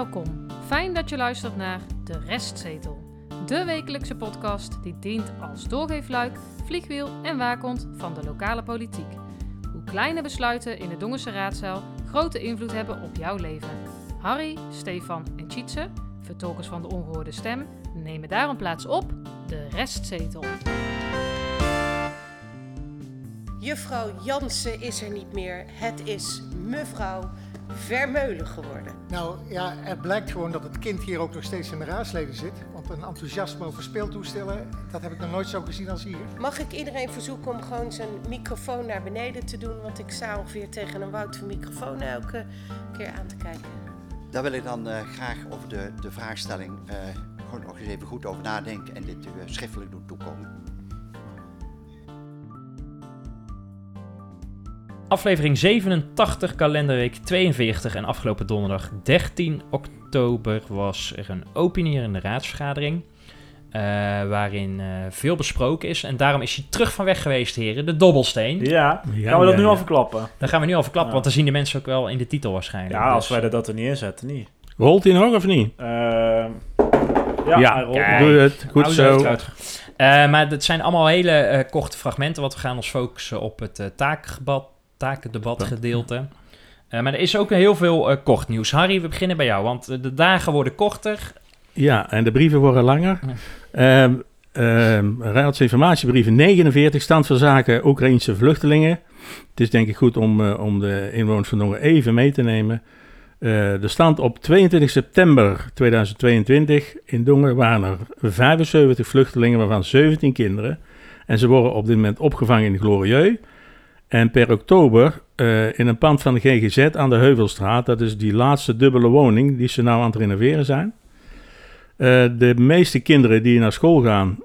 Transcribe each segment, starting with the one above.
Welkom. Fijn dat je luistert naar De Restzetel. De wekelijkse podcast die dient als doorgeefluik, vliegwiel en waakhond van de lokale politiek. Hoe kleine besluiten in de Dongense raadzaal grote invloed hebben op jouw leven. Harry, Stefan en Tjitse, vertolkers van de ongehoorde stem, nemen daarom plaats op De Restzetel. Juffrouw Jansen is er niet meer. Het is mevrouw Vermeulen geworden. Nou ja, het blijkt gewoon dat het kind hier ook nog steeds in de raadsleden zit. Want een enthousiasme over speeltoestellen, dat heb ik nog nooit zo gezien als hier. Mag ik iedereen verzoeken om gewoon zijn microfoon naar beneden te doen? Want ik sta ongeveer tegen een woud van microfoon elke keer aan te kijken. Daar wil ik dan eh, graag over de, de vraagstelling eh, gewoon nog eens even goed over nadenken en dit uh, schriftelijk doen toekomen. Aflevering 87, kalenderweek 42 en afgelopen donderdag 13 oktober was er een opinierende raadsvergadering. eh, waarin eh, veel besproken is. En daarom is hij terug van weg geweest, heren. De dobbelsteen. Ja, Ja, gaan we dat ja, nu ja. al verklappen? Daar gaan we nu al verklappen, Ja. want dan zien de mensen ook wel in de titel waarschijnlijk. Ja, als Dus- wij dat er niet inzetten, niet. Rolt hij nog of niet? Ehm, ja. Doe het. Goed Hou zo. het. Eh, maar het zijn allemaal hele korte fragmenten, want we gaan ons focussen op het eh taakdebat, takendebat gedeelte. Eh, maar er is ook heel veel eh, kort nieuws. Harry, we beginnen bij jou, want eh, de dagen worden korter. Ja, en de brieven worden langer. Ja. Ehm ehm, Raadsinformatiebrieven 49, stand van zaken Oekraïnse vluchtelingen. Het is denk ik goed om, om de inwoners van Dongen even mee te nemen. De stand op 22 september 2022 in Dongen waren er 75 vluchtelingen, waarvan 17 kinderen. En ze worden op dit moment opgevangen in Glorieux. En per oktober eh, in een pand van de GGZ aan de Heuvelstraat, dat is die laatste dubbele woning die ze nou aan het renoveren zijn. Eh, de meeste kinderen die naar school gaan,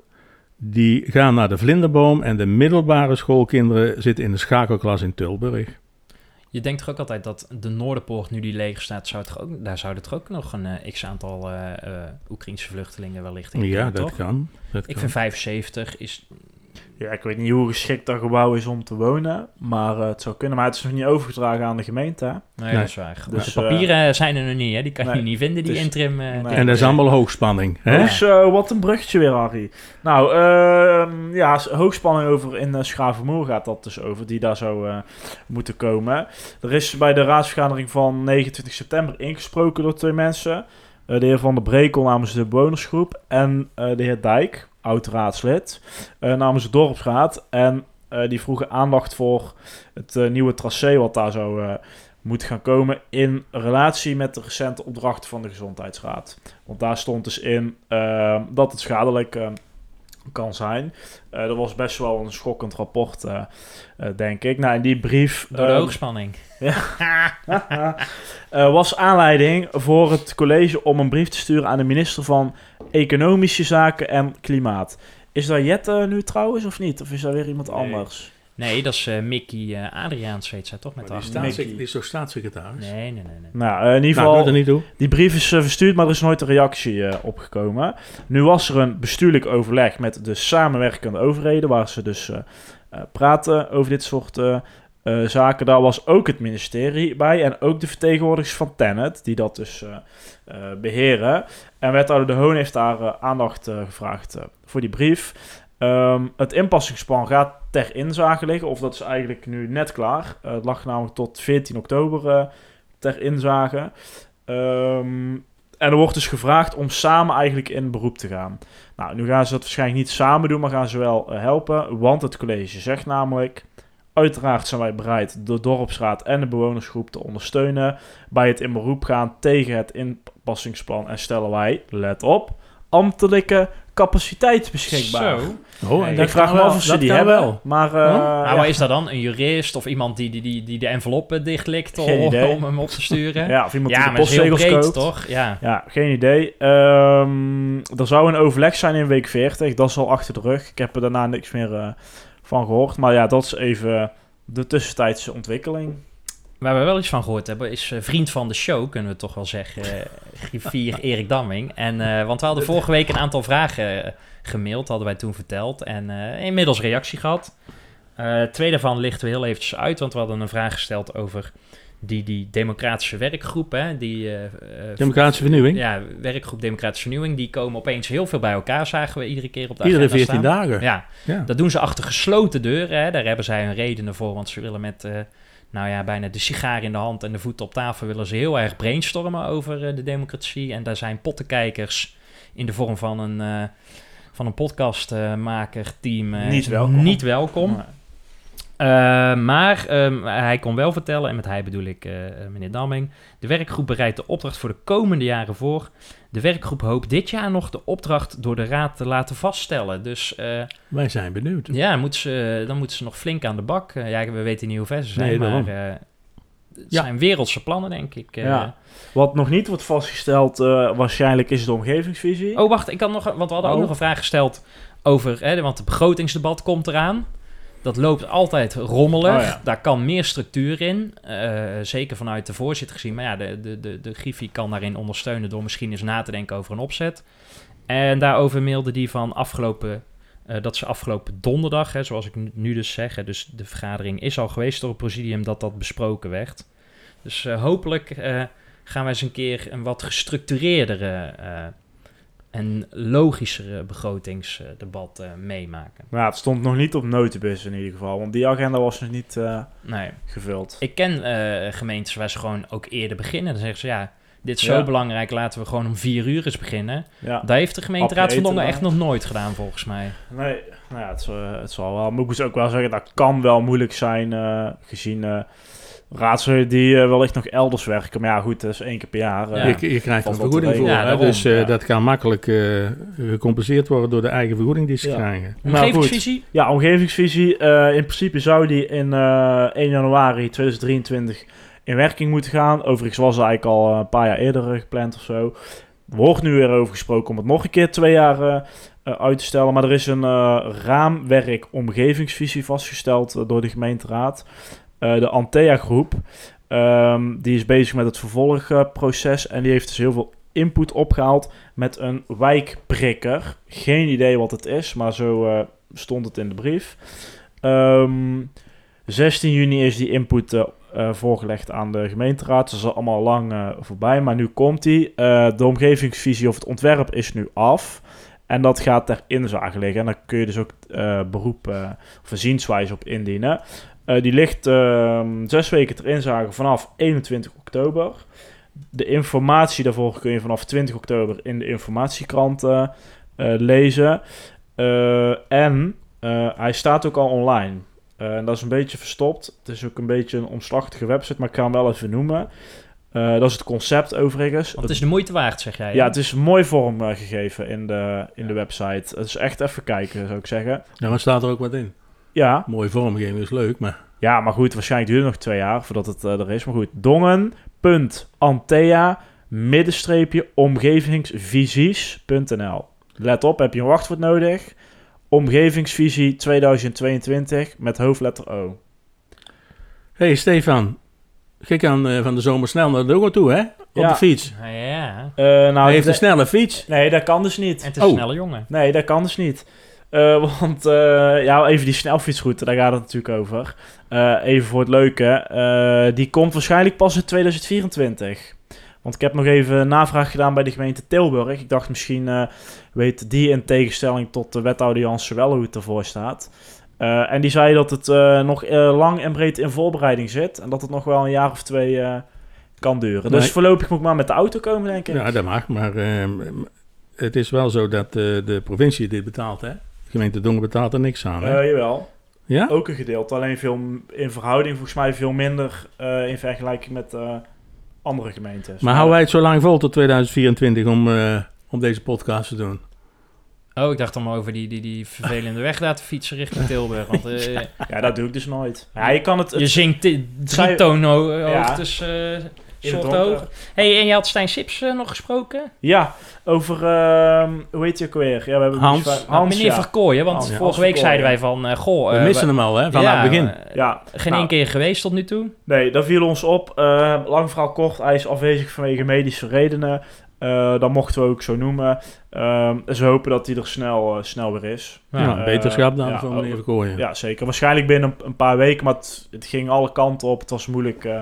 die gaan naar de Vlinderboom. En de middelbare schoolkinderen zitten in de schakelklas in Tilburg. Je denkt toch ook altijd dat de Noorderpoort, nu die leeg staat, zou het ook, daar zouden er ook nog een eh, x-aantal Oekraïnse vluchtelingen wellicht in Ja, dat toch? kan. Dat Ik kan. vind 75 is... Ja, ik weet niet hoe geschikt dat gebouw is om te wonen, maar eh, het zou kunnen. Maar het is nog niet overgedragen aan de gemeente. hè? Nee, Nee. dat is waar. Dus, Dus de papieren zijn er nog niet, hè? Die kan je niet vinden, die is- interim... eh, nee. die- En dat is allemaal hoogspanning. Hè? Dus eh, wat een bruggetje weer, Harry. Nou, ehm, ja, hoogspanning over in uh, Schavenmoer gaat dat dus over, die daar zou eh, moeten komen. Er is bij de raadsvergadering van 29 september ingesproken door twee mensen. Eh, de heer Van der Brekel namens de bewonersgroep en eh, de heer Dijk, oud-raadslid, eh, namens de dorpsraad. En eh, die vroegen aandacht voor het eh, nieuwe tracé wat daar zou moeten gaan komen in relatie met de recente opdracht van de Gezondheidsraad. Want daar stond dus in eh, dat het schadelijk eh, kan zijn. Eh dat was best wel een schokkend rapport, denk ik. Nou, in die brief... Door de eh, hoogspanning. eh, was aanleiding voor het college om een brief te sturen aan de minister van Economische Zaken en Klimaat. Is dat Jette nu trouwens of niet? Of is dat weer iemand Nee. anders? Nee, dat is eh, Mickey eh Adriaans, weet zij toch? Met Maar die, staatssec- die is toch staatssecretaris? Nee, nee, nee. nee. Nou, in ieder Nou, geval... doe niet toe. Die brief is verstuurd, maar er is nooit een reactie eh, opgekomen. Nu was er een bestuurlijk overleg met de samenwerkende overheden, waar ze dus eh, eh, praten over dit soort eh, zaken. Daar was ook het ministerie bij en ook de vertegenwoordigers van Tenet, die dat dus eh, eh, beheren. En wethouder De Hoon heeft daar aandacht gevraagd voor die brief. Ehm, het inpassingsplan gaat ter inzage liggen, of dat is eigenlijk nu net klaar. Het lag namelijk tot 14 oktober ter inzage. Ehm, en er wordt dus gevraagd om samen eigenlijk in beroep te gaan. Nou, nu gaan ze dat waarschijnlijk niet samen doen, maar gaan ze wel helpen. Want het college zegt namelijk... Uiteraard zijn wij bereid de dorpsraad en de bewonersgroep te ondersteunen... bij het in beroep gaan tegen het inpassingsplan. En stellen wij, let op, ambtelijke capaciteit beschikbaar. Zo. Oh, en Ik vraag me wel. af of ze die hebben, wel. maar... eh, Oh. Nou, ja. maar is dat dan een jurist of iemand die, die, die, die de enveloppen dichtlikt om, hem op te sturen? Ja, of iemand ja die de postzegels breed, koopt. toch? Ja. Ja, geen idee. Ehm, er zou een overleg zijn in week 40. Dat is al achter de rug. Ik heb er daarna niks meer eh, van gehoord. Maar ja, dat is even de tussentijdse ontwikkeling. Waar we wel iets van gehoord hebben, is eh, vriend van de show, kunnen we toch wel zeggen, eh, griffier Erik Damming. En, eh, want we hadden vorige week een aantal vragen gemaild, hadden wij toen verteld. En inmiddels reactie gehad. Eh, twee daarvan lichten we heel eventjes uit, want we hadden een vraag gesteld over die, die democratische werkgroep. Hè, die, eh, eh, Democratische vernieuwing. Ja, werkgroep Democratische Vernieuwing. Die komen opeens heel veel bij elkaar, zagen we iedere keer op de Iedere agenda 14 staan. dagen. Ja, Ja. dat doen ze achter gesloten deuren. Hè. Daar hebben zij hun redenen voor, want ze willen met, eh, nou ja, bijna de sigaar in de hand en de voeten op tafel, willen ze heel erg brainstormen over de democratie. En daar zijn pottenkijkers in de vorm van een, eh van een podcastmaker team Niet welkom. Niet welkom. Eh, maar ehm, hij kon wel vertellen, en met hij bedoel ik eh, eh, meneer Damming, de werkgroep bereidt de opdracht voor de komende jaren voor. De werkgroep hoopt dit jaar nog de opdracht door de raad te laten vaststellen. Dus Wij zijn benieuwd. ja, ze, dan moeten ze nog flink aan de bak. Ja, we weten niet hoe ver ze zijn, Nee, maar het Ja. zijn wereldse plannen, denk ik. Ja. Wat nog niet wordt vastgesteld, waarschijnlijk is de omgevingsvisie. Oh, wacht, ik had nog, want we hadden ook Oh. nog een vraag gesteld over, hè, want het begrotingsdebat komt eraan. Dat loopt altijd rommelig. Oh, ja. Daar kan meer structuur in. eh, zeker vanuit de voorzitter gezien. Maar ja, de, de, de, de Griffie kan daarin ondersteunen door misschien eens na te denken over een opzet. En daarover mailde die van afgelopen, eh, dat ze afgelopen donderdag, hè, zoals ik nu- dus zeg, hè, dus de vergadering is al geweest door het presidium dat dat besproken werd. Dus eh, hopelijk gaan wij eens een keer een wat gestructureerdere eh, en logischere begrotingsdebat eh, meemaken. Maar ja, het stond nog niet op notibus in ieder geval, want die agenda was nog niet eh, Nee. gevuld. Ik ken eh, gemeentes waar ze gewoon ook eerder beginnen. Dan zeggen ze, ja, dit is zo belangrijk, laten we gewoon om vier uur eens beginnen. Ja. Dat heeft de gemeenteraad van Dongen echt nog nooit gedaan, volgens mij. Nee, nou ja, het, het zal wel. Maar ik moet ook wel zeggen, dat kan wel moeilijk zijn, gezien raadsleden die eh, wellicht nog elders werken. Maar ja, goed, dat is één keer per jaar. eh. Ja. Je, je krijgt er een vergoeding voor. Ja, daarom, dus eh, ja. dat kan makkelijk eh, gecompenseerd worden door de eigen vergoeding die ze Ja. krijgen. Nou. Omgevingsvisie? Ja, omgevingsvisie. eh, in principe zou die in eh 1 januari 2023 in werking moeten gaan. Overigens was het eigenlijk al een paar jaar eerder gepland of zo. Er wordt nu weer over gesproken om het nog een keer twee jaar uit te stellen. Maar er is een eh, raamwerk omgevingsvisie vastgesteld door de gemeenteraad. Eh, de Antea-groep. ehm, die is bezig met het vervolgproces. en die heeft dus heel veel input opgehaald met een wijkprikker. Geen idee wat het is, maar zo eh, stond het in de brief. Ehm, 16 juni is die input eh, voorgelegd aan de gemeenteraad. Dat is al allemaal lang voorbij, maar nu komt die. De omgevingsvisie of het ontwerp is nu af. En dat gaat ter inzage liggen. En daar kun je dus ook beroep of zienswijze op indienen. Eh, die ligt ehm, zes weken ter inzage vanaf 21 oktober. De informatie daarvoor kun je vanaf 20 oktober in de informatiekrant eh, lezen. Eh, en eh, hij staat ook al online. Eh, en dat is een beetje verstopt. Het is ook een beetje een omslachtige website, maar ik ga hem wel even noemen. Eh, dat is het concept overigens. Want het is de moeite waard, zeg jij. hè? Ja, het is mooi vormgegeven in de, in de website. Het is echt even kijken, zou ik zeggen. Ja, maar staat er ook wat in. Ja, Mooie vormgeving is leuk, maar ja maar goed, waarschijnlijk duurt het nog twee jaar voordat het eh, er is. Maar goed, dongen.antea middenstreepje omgevingsvisies.nl Let op, heb je een wachtwoord nodig? Omgevingsvisie 2022 met hoofdletter O. hey, Stefan, je kan eh, van de zomer snel naar de Dongen toe, hè? Op Ja. de fiets. Nou ja, Eh, nou, Hij heeft de- een snelle fiets. Nee, dat kan dus niet. en het is een Oh. snelle jongen. Nee, dat kan dus niet. Eh, want eh, ja, even die snelfietsroute, daar gaat het natuurlijk over. Eh, even voor het leuke. die komt waarschijnlijk pas in 2024. Want ik heb nog even navraag gedaan bij de gemeente Tilburg. Ik dacht misschien weet die in tegenstelling tot de wethouder Jans wel hoe het ervoor staat. En die zei dat het nog lang en breed in voorbereiding zit. En dat het nog wel een jaar of twee kan duren. Dus voorlopig moet ik maar met de auto komen, denk ik. Ja, dat mag, maar ehm, het is wel zo dat de provincie dit betaalt, hè? Gemeente Dongen betaalt er niks aan, hè? Eh, jawel. ja? Ook een gedeelte, alleen veel in verhouding volgens mij veel minder eh, in vergelijking met eh, andere gemeentes. Maar houden wij het zo lang vol tot 2024 om, eh, om deze podcast te doen? Oh, ik dacht dan maar over die, die, die vervelende weg te fietsen richting Tilburg. Want eh, Ja, dat doe ik dus nooit. Ja, je kan het... het je zingt drie Ja. eh in het soort hoog. hey, en je had Stijn Sips eh, nog gesproken? Ja, over... ehm, hoe heet je ook weer? Ja, we hebben Hans. Hans, Nou, meneer ja. Verkooyen, want Hans. vorige Hans week zeiden wij van... eh, goh, We eh, missen hem al, hè? Vanaf ja, het begin. Ja, geen nou, één keer geweest tot nu toe. Nee, dat viel ons op. Eh, lang verhaal kort, hij is afwezig vanwege medische redenen. Eh, dat mochten we ook zo noemen. Ehm, en ze hopen dat hij er snel, snel weer is. Ja, beterschap dan ja, van oh, meneer Verkooyen. Ja, zeker. Waarschijnlijk binnen een, een paar weken, maar het, het ging alle kanten op. Het was moeilijk, eh,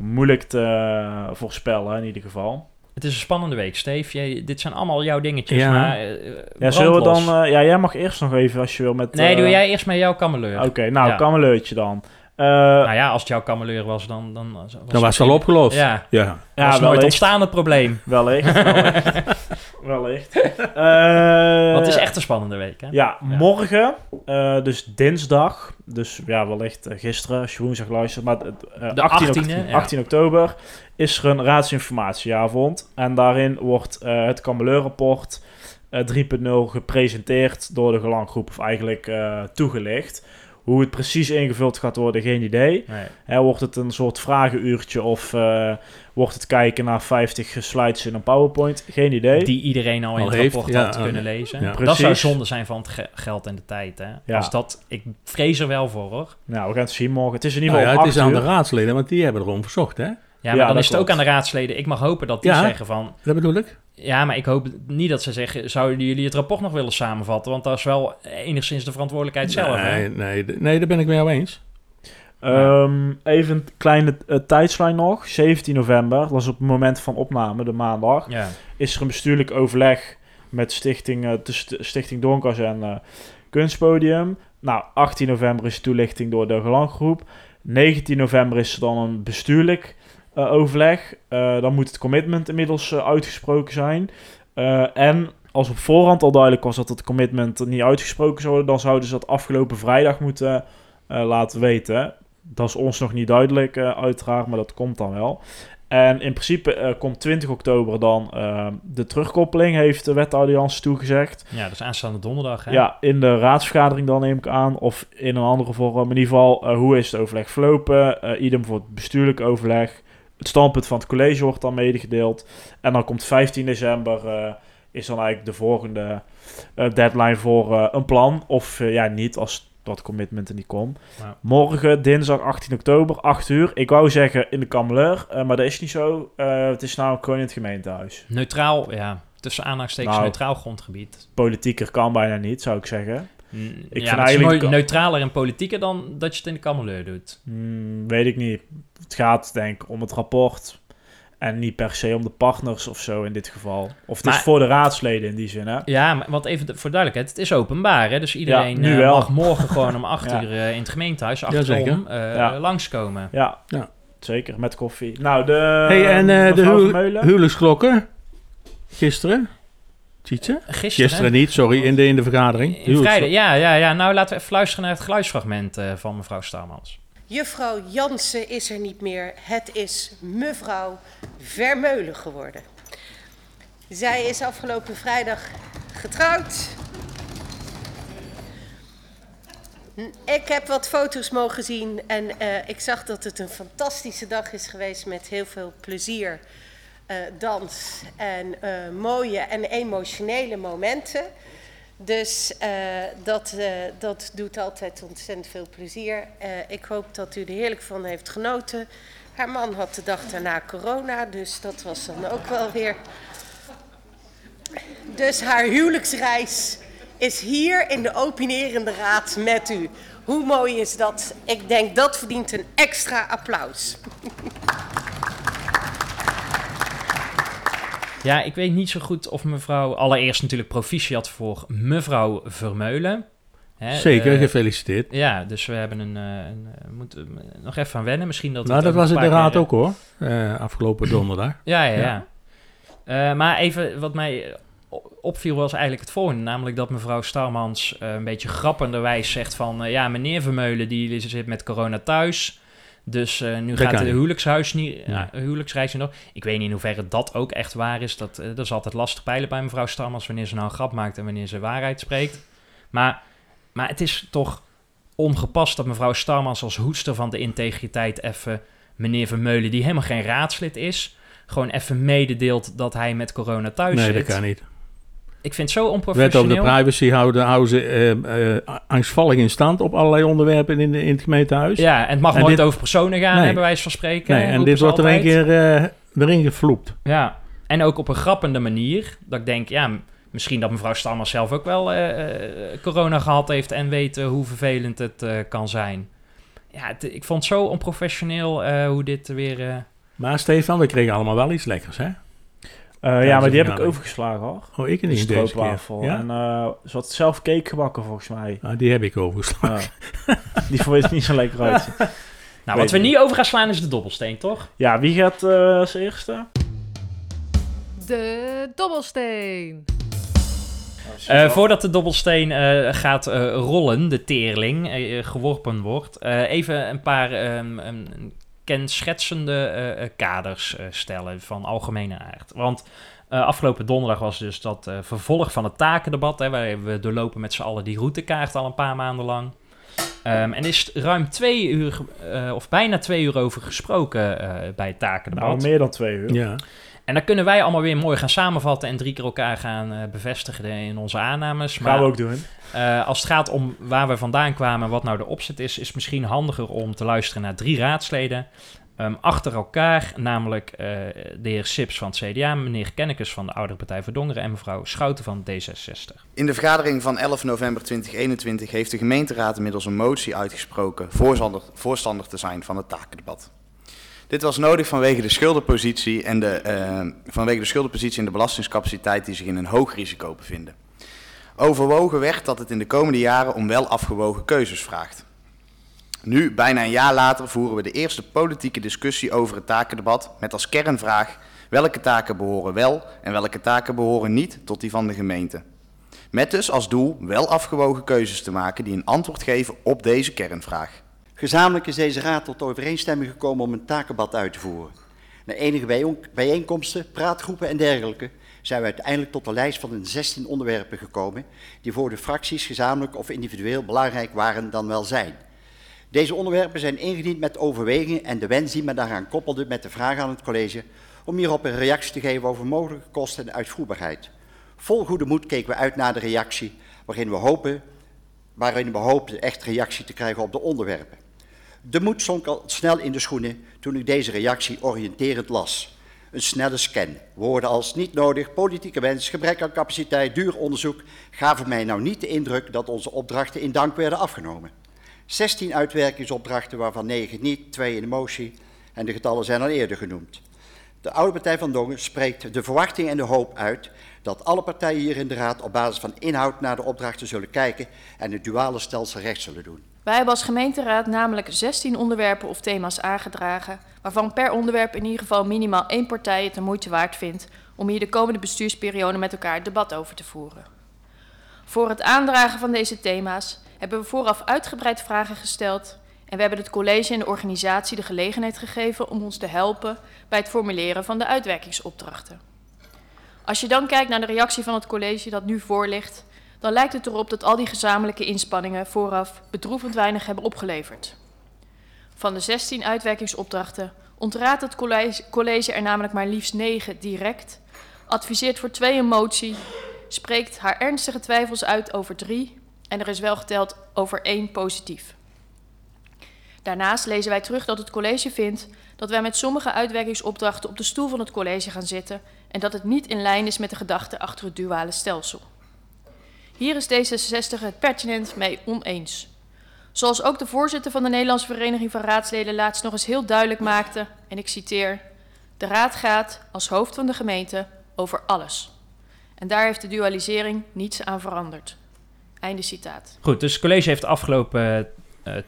moeilijk te eh, voorspellen in ieder geval. Het is een spannende week, Steve. Jij, dit zijn allemaal jouw dingetjes, Ja. maar eh, Ja, zullen we dan... eh, ja, jij mag eerst nog even als je wil met... Nee, eh, doe jij eerst met jouw kameleur. Oké, nou, Ja. kameleurtje dan. Eh, Nou ja, als het jouw kameleur was, dan... Dan was, Dan was het al opgelost. Ja, Ja. ja ja, was nooit wellicht. ontstaan het probleem. Wellicht. wellicht. wellicht. Eh, Want het is echt een spannende week, hè? Ja, morgen, eh, dus dinsdag, dus ja, wellicht eh, gisteren, als je woensdag luistert, maar De 18, 18e, oct- ja. 18 oktober is er een raadsinformatieavond. En daarin wordt het Cameleurrapport eh 3.0 gepresenteerd door de gelanggroep, of eigenlijk toegelicht. Hoe het precies ingevuld gaat worden, geen idee. Nee. Hè, wordt het een soort vragenuurtje of eh, wordt het kijken naar 50 slides in een PowerPoint? Geen idee. Die iedereen al in Al het heeft, rapport ja, had kunnen lezen. ja. Dat zou zonde zijn van het ge- geld en de tijd, hè? Ja. Als dat, ik vrees er wel voor, hoor. Nou, we gaan het zien morgen. Het is in ieder Nou geval ja, het is aan 8 de raadsleden, want die hebben erom verzocht, hè? Ja, maar Ja, dan is het ook aan de raadsleden. Ik mag hopen dat die Ja. zeggen van... Dat bedoel ik. Ja, maar ik hoop niet dat ze zeggen... Zouden jullie het rapport nog willen samenvatten? Want dat is wel enigszins de verantwoordelijkheid zelf, hè? nee, nee, nee, daar ben ik met jou eens. Ehm, even een kleine uh, tijdslijn nog. 17 november, dat is op het moment van opname, de maandag, Ja. is er een bestuurlijk overleg met Stichting, eh, St- Stichting Donkers en eh, Kunstpodium. Nou, 18 november is toelichting door de gelanggroep. 19 november is er dan een bestuurlijk eh, overleg. Eh, dan moet het commitment inmiddels eh, uitgesproken zijn. En als op voorhand al duidelijk was dat het commitment niet uitgesproken zou worden, dan zouden ze dat afgelopen vrijdag moeten laten weten. Dat is ons nog niet duidelijk, uiteraard, maar dat komt dan wel. En in principe komt 20 oktober dan de terugkoppeling, heeft de wetaudiëntie toegezegd. ja, dat is aanstaande donderdag, hè? Ja, in de raadsvergadering dan neem ik aan, of in een andere vorm. In ieder geval, hoe is het overleg verlopen? Idem voor het bestuurlijk overleg. Het standpunt van het college wordt dan medegedeeld. En dan komt 15 december, eh, is dan eigenlijk de volgende eh, deadline voor eh, een plan. Of ja, niet, als dat commitment er niet komt. Ja. Morgen, dinsdag 18 oktober, 8 uur. Ik wou zeggen in de Kameleur, maar dat is niet zo. Het is namelijk gewoon in het gemeentehuis. Neutraal, ja. Tussen aanhalingstekens Nou. neutraal grondgebied. Politieker kan bijna niet, zou ik zeggen. Mm, Ik ja, vind het is eigenlijk- neu- neutraler en politieker dan dat je het in de kameleur doet. Hmm, weet ik niet. Het gaat denk ik om het rapport. En niet per se om de partners of zo in dit geval. Of het Maar- is voor de raadsleden in die zin, hè? Ja, maar want even voor duidelijkheid, het is openbaar, hè? Dus iedereen Ja, nu eh, wel. mag morgen gewoon om 8 Ja. uur eh, in het gemeentehuis achterom eh Ja. langskomen. Ja, Ja. zeker. Met koffie. Nou, de... hey, en eh, de hu- huwelijksklokken? Gisteren? Tietje? Gisteren, Gisteren niet, sorry, in de, in de vergadering. in vrijdag. Ja, ja, ja. Nou, laten we even luisteren naar het geluidsfragment eh, van mevrouw Starmans. Juffrouw Jansen is er niet meer. Het is mevrouw Vermeulen geworden. Zij is afgelopen vrijdag getrouwd. Ik heb wat foto's mogen zien en eh, ik zag dat het een fantastische dag is geweest met heel veel plezier, eh, dans en eh, mooie en emotionele momenten. Dus eh, dat, eh, dat doet altijd ontzettend veel plezier. Eh, ik hoop dat u er heerlijk van heeft genoten. Haar man had de dag daarna corona, dus dat was dan ook wel weer. Dus haar huwelijksreis is hier in de opinerende raad met u. Hoe mooi is dat? Ik denk dat verdient een extra applaus. Ja, ik weet niet zo goed of mevrouw... Allereerst natuurlijk proficiat voor mevrouw Vermeulen. Hè, Zeker, eh, gefeliciteerd. Ja, dus we hebben een... eh, een eh, moeten nog even aan wennen. Misschien dat... Nou, het dat was een in de raad ook hoor, afgelopen donderdag. Ja, ja, Ja. ja. Maar even wat mij opviel was eigenlijk het volgende. Namelijk dat mevrouw Starmans een beetje grappenderwijs zegt van... ja, meneer Vermeulen die zit met corona thuis. Dus eh, nu Dat gaat de huwelijkshuis niet, Nee. huwelijksreis niet nog. Ik weet niet in hoeverre dat ook echt waar is. Dat, eh, dat is altijd lastig peilen bij mevrouw Starmans... wanneer ze nou een grap maakt en wanneer ze waarheid spreekt. Maar, maar het is toch ongepast dat mevrouw Starmans als hoedster van de integriteit... even meneer Vermeulen, die helemaal geen raadslid is gewoon even mededeelt dat hij met corona thuis nee, zit. dat kan niet. Ik vind het zo Wet over de onprofessioneel. privacy houden, houden ze eh, eh, angstvallig in stand op allerlei onderwerpen in, de, in het gemeentehuis. Ja, en het mag En nooit dit- over personen gaan, Nee. hebben wij van spreken. nee, en dit wordt er een keer eh, erin gevloept. Ja, En ook op een grappende manier. Dat ik denk, ja, misschien dat mevrouw Stammer zelf ook wel eh, corona gehad heeft en weet hoe vervelend het kan zijn. Ja, het- ik vond het zo onprofessioneel hoe dit weer... Maar Stefan, we kregen allemaal wel iets lekkers, hè? Eh, Ja, maar die heb ik overgeslagen hoor. Oh, ik De niet deze keer. stroopwafel. Ja? En eh, ze had zelf cake gebakken volgens mij. Ah, die heb ik overgeslagen. Die vond je niet zo lekker uit. Nou, Weet wat we niet over gaan slaan is de dobbelsteen, toch? Ja, wie gaat eh, als eerste? De dobbelsteen. Eh, voordat de dobbelsteen eh, gaat eh, rollen, de teerling, geworpen wordt, eh, even een paar ehm, een kenschetsende eh, eh, kaders eh, stellen van algemene aard. Want eh, afgelopen donderdag was dus dat eh, vervolg van het takendebat, hè, waar we doorlopen met z'n allen die routekaart al een paar maanden lang. Ehm, en is ruim twee uur, eh, of bijna twee uur over gesproken eh, bij het takendebat. Nou, meer dan twee uur. Ja. En dan kunnen wij allemaal weer mooi gaan samenvatten en drie keer elkaar gaan eh, bevestigen in onze aannames. Gaan we ook doen. Eh, als het gaat om waar we vandaan kwamen en wat nou de opzet is, is het misschien handiger om te luisteren naar drie raadsleden. Ehm, achter elkaar, namelijk eh, de heer Sips van het CDA, meneer Kennekes van de Oudere Partij voor Dongeren en mevrouw Schouten van D66. In de vergadering van 11 november 2021 heeft de gemeenteraad inmiddels een motie uitgesproken voorstander, voorstander te zijn van het takendebat. Dit was nodig vanwege de schuldenpositie en de, eh, vanwege de schuldenpositie en de belastingscapaciteit die zich in een hoog risico bevinden. Overwogen werd dat het in de komende jaren om wel afgewogen keuzes vraagt. Nu, bijna een jaar later, voeren we de eerste politieke discussie over het takendebat met als kernvraag welke taken behoren wel en welke taken behoren niet tot die van de gemeente. Met dus als doel wel afgewogen keuzes te maken die een antwoord geven op deze kernvraag. Gezamenlijk is deze raad tot overeenstemming gekomen om een takenbad uit te voeren. Na enige bijeen- bijeenkomsten, praatgroepen en dergelijke zijn we uiteindelijk tot een lijst van een 16 onderwerpen gekomen die voor de fracties gezamenlijk of individueel belangrijk waren dan wel zijn. Deze onderwerpen zijn ingediend met overwegingen en de wens die men daaraan koppelde met de vraag aan het college om hierop een reactie te geven over mogelijke kosten en uitvoerbaarheid. Vol goede moed keken we uit naar de reactie waarin we hopen, waarin we hoopten echt reactie te krijgen op de onderwerpen. De moed zonk al snel in de schoenen toen ik deze reactie oriënterend las. Een snelle scan. Woorden als niet nodig, politieke wens, gebrek aan capaciteit, duur onderzoek gaven mij nou niet de indruk dat onze opdrachten in dank werden afgenomen. 16 uitwerkingsopdrachten, waarvan 9 niet, 2 in de motie en de getallen zijn al eerder genoemd. De oude partij van Dongen spreekt de verwachting en de hoop uit dat alle partijen hier in de raad op basis van inhoud naar de opdrachten zullen kijken en het duale stelsel recht zullen doen. Wij hebben als gemeenteraad namelijk 16 onderwerpen of thema's aangedragen, waarvan per onderwerp in ieder geval minimaal één partij het de moeite waard vindt om hier de komende bestuursperiode met elkaar debat over te voeren. Voor het aandragen van deze thema's hebben we vooraf uitgebreid vragen gesteld en we hebben het college en de organisatie de gelegenheid gegeven om ons te helpen bij het formuleren van de uitwerkingsopdrachten. Als je dan kijkt naar de reactie van het college dat nu voor ligt, dan lijkt het erop dat al die gezamenlijke inspanningen vooraf bedroevend weinig hebben opgeleverd. Van de 16 uitwerkingsopdrachten ontraadt het college, college er namelijk maar liefst 9 direct, adviseert voor twee een motie, spreekt haar ernstige twijfels uit over drie en er is wel geteld over één positief. Daarnaast lezen wij terug dat het college vindt dat wij met sommige uitwerkingsopdrachten op de stoel van het college gaan zitten en dat het niet in lijn is met de gedachte achter het duale stelsel. Hier is D66 het pertinent mee oneens. Zoals ook de voorzitter van de Nederlandse Vereniging van Raadsleden laatst nog eens heel duidelijk maakte, en ik citeer: De raad gaat als hoofd van de gemeente over alles. En daar heeft de dualisering niets aan veranderd. Einde citaat. Goed, dus het college heeft de afgelopen eh,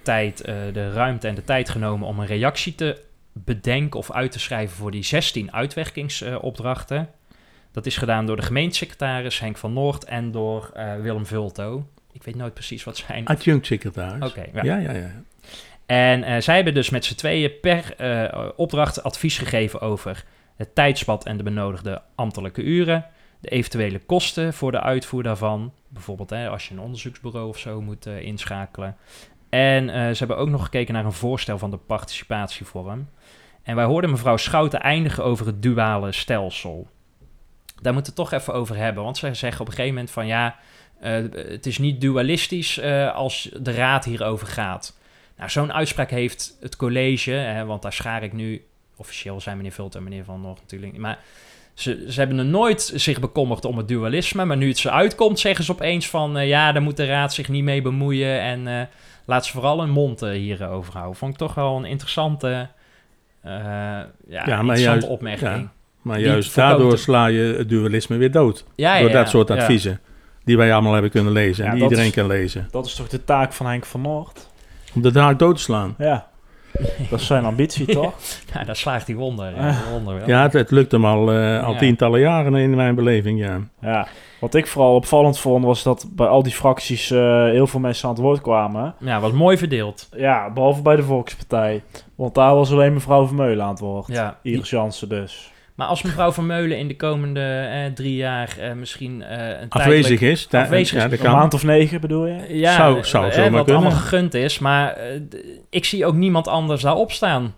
tijd eh, de ruimte en de tijd genomen om een reactie te bedenken of uit te schrijven voor die 16 uitwerkingsopdrachten. dat is gedaan door de gemeentesecretaris Henk van Noord en door eh, Willem Vulto. Ik weet nooit precies wat zijn. Adjunct secretaris. Oké, ja. ja, ja, ja. En eh, zij hebben dus met z'n tweeën per eh, opdracht advies gegeven over het tijdspad en de benodigde ambtelijke uren, de eventuele kosten voor de uitvoer daarvan, bijvoorbeeld hè, als je een onderzoeksbureau of zo moet eh, inschakelen. En eh, ze hebben ook nog gekeken naar een voorstel van de participatievorm. En wij hoorden mevrouw Schouten eindigen over het duale stelsel. Daar moeten we het toch even over hebben, want ze zeggen op een gegeven moment van ja, eh, het is niet dualistisch eh, als de raad hierover gaat. Nou, zo'n uitspraak heeft het college, hè, want daar schaar ik nu, officieel zijn meneer Vult en meneer Van Noord natuurlijk, maar Ze, ze hebben er nooit zich bekommerd om het dualisme, maar nu het ze uitkomt, zeggen ze opeens van ja, daar moet de raad zich niet mee bemoeien en laat ze vooral hun mond eh, hierover houden. Vond ik toch wel een interessante, eh, ja, maar interessante juist- opmerking. ja. Maar juist daardoor sla je het dualisme weer dood. Ja, door ja, dat soort ja. adviezen. Die wij allemaal hebben kunnen lezen. En Ja, die iedereen is- kan lezen. Dat is toch de taak van Henk van Noord? Om de draak dood te slaan. Ja. Dat is zijn ambitie, toch? Ja, daar slaagt hij wonder, Ah. wonder wel. Ja, het, het lukt hem al, eh, al Ja. tientallen jaren in mijn beleving, ja. Ja. Wat ik vooral opvallend vond, was dat bij al die fracties eh, heel veel mensen aan het woord kwamen. Ja, was mooi verdeeld. Ja, behalve bij de Volkspartij. Want daar was alleen mevrouw Vermeulen aan het woord. Ja. Iris Jansen dus. Maar als mevrouw Vermeulen in de komende eh, drie jaar eh, misschien eh een Afwezig tijdelijk- is. afwezig ja, is. dat Een maand of negen bedoel je? Ja, Zou- zou eh, wat kunnen. allemaal gegund is, maar ik zie ook niemand anders daarop staan.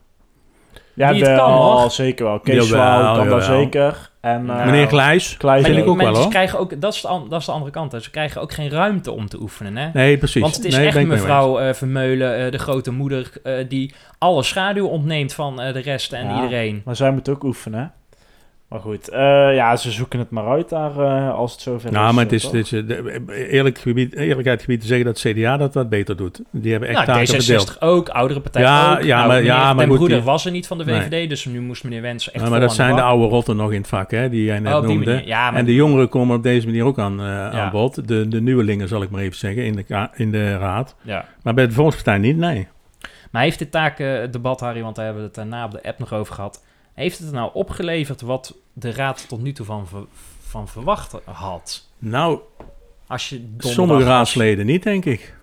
Ja, Die het wel, kan, hoor. zeker wel. Kees Zwaal kan daar jawel. zeker. En, Meneer Glijs, vind ik ook wel mensen hoor. krijgen ook, dat is, de, an- dat is de andere kant, hè. ze krijgen ook geen ruimte om te oefenen. Hè? Nee, precies. Want het is nee, echt mevrouw eh, Vermeulen, eh, de grote moeder, eh, die alle schaduw ontneemt van eh, de rest en Ja. iedereen. Maar zij moet ook oefenen. Maar goed, eh, ja, ze zoeken het maar uit daar eh, als het zover is. Nou, maar het eh, is, toch? het is de- eerlijk gebied, eerlijkheid gebied te zeggen dat het CDA dat wat beter doet. Die hebben echt Nou, taken verdeeld. D66 ook, oudere partij Ja, ook. ja, Nou, maar- meneer ja, maar Broeder die- was er niet van de Nee. VVD, dus nu moest meneer Wens echt Ja, maar dat de zijn de oude rotten nog in het vak, hè, die jij net Oh, noemde. manier. Ja, maar- En de jongeren komen op deze manier ook aan, eh, aan bod. De, de nieuwelingen, zal ik maar even zeggen, in de, in de raad. Ja. Maar bij de Volkspartij niet, nee. Maar heeft dit takendebat, Harry, want daar hebben we het daarna op de app nog over gehad. Heeft het nou opgeleverd wat de raad tot nu toe van, van verwacht had? Nou, Als je sommige raadsleden niet, denk ik.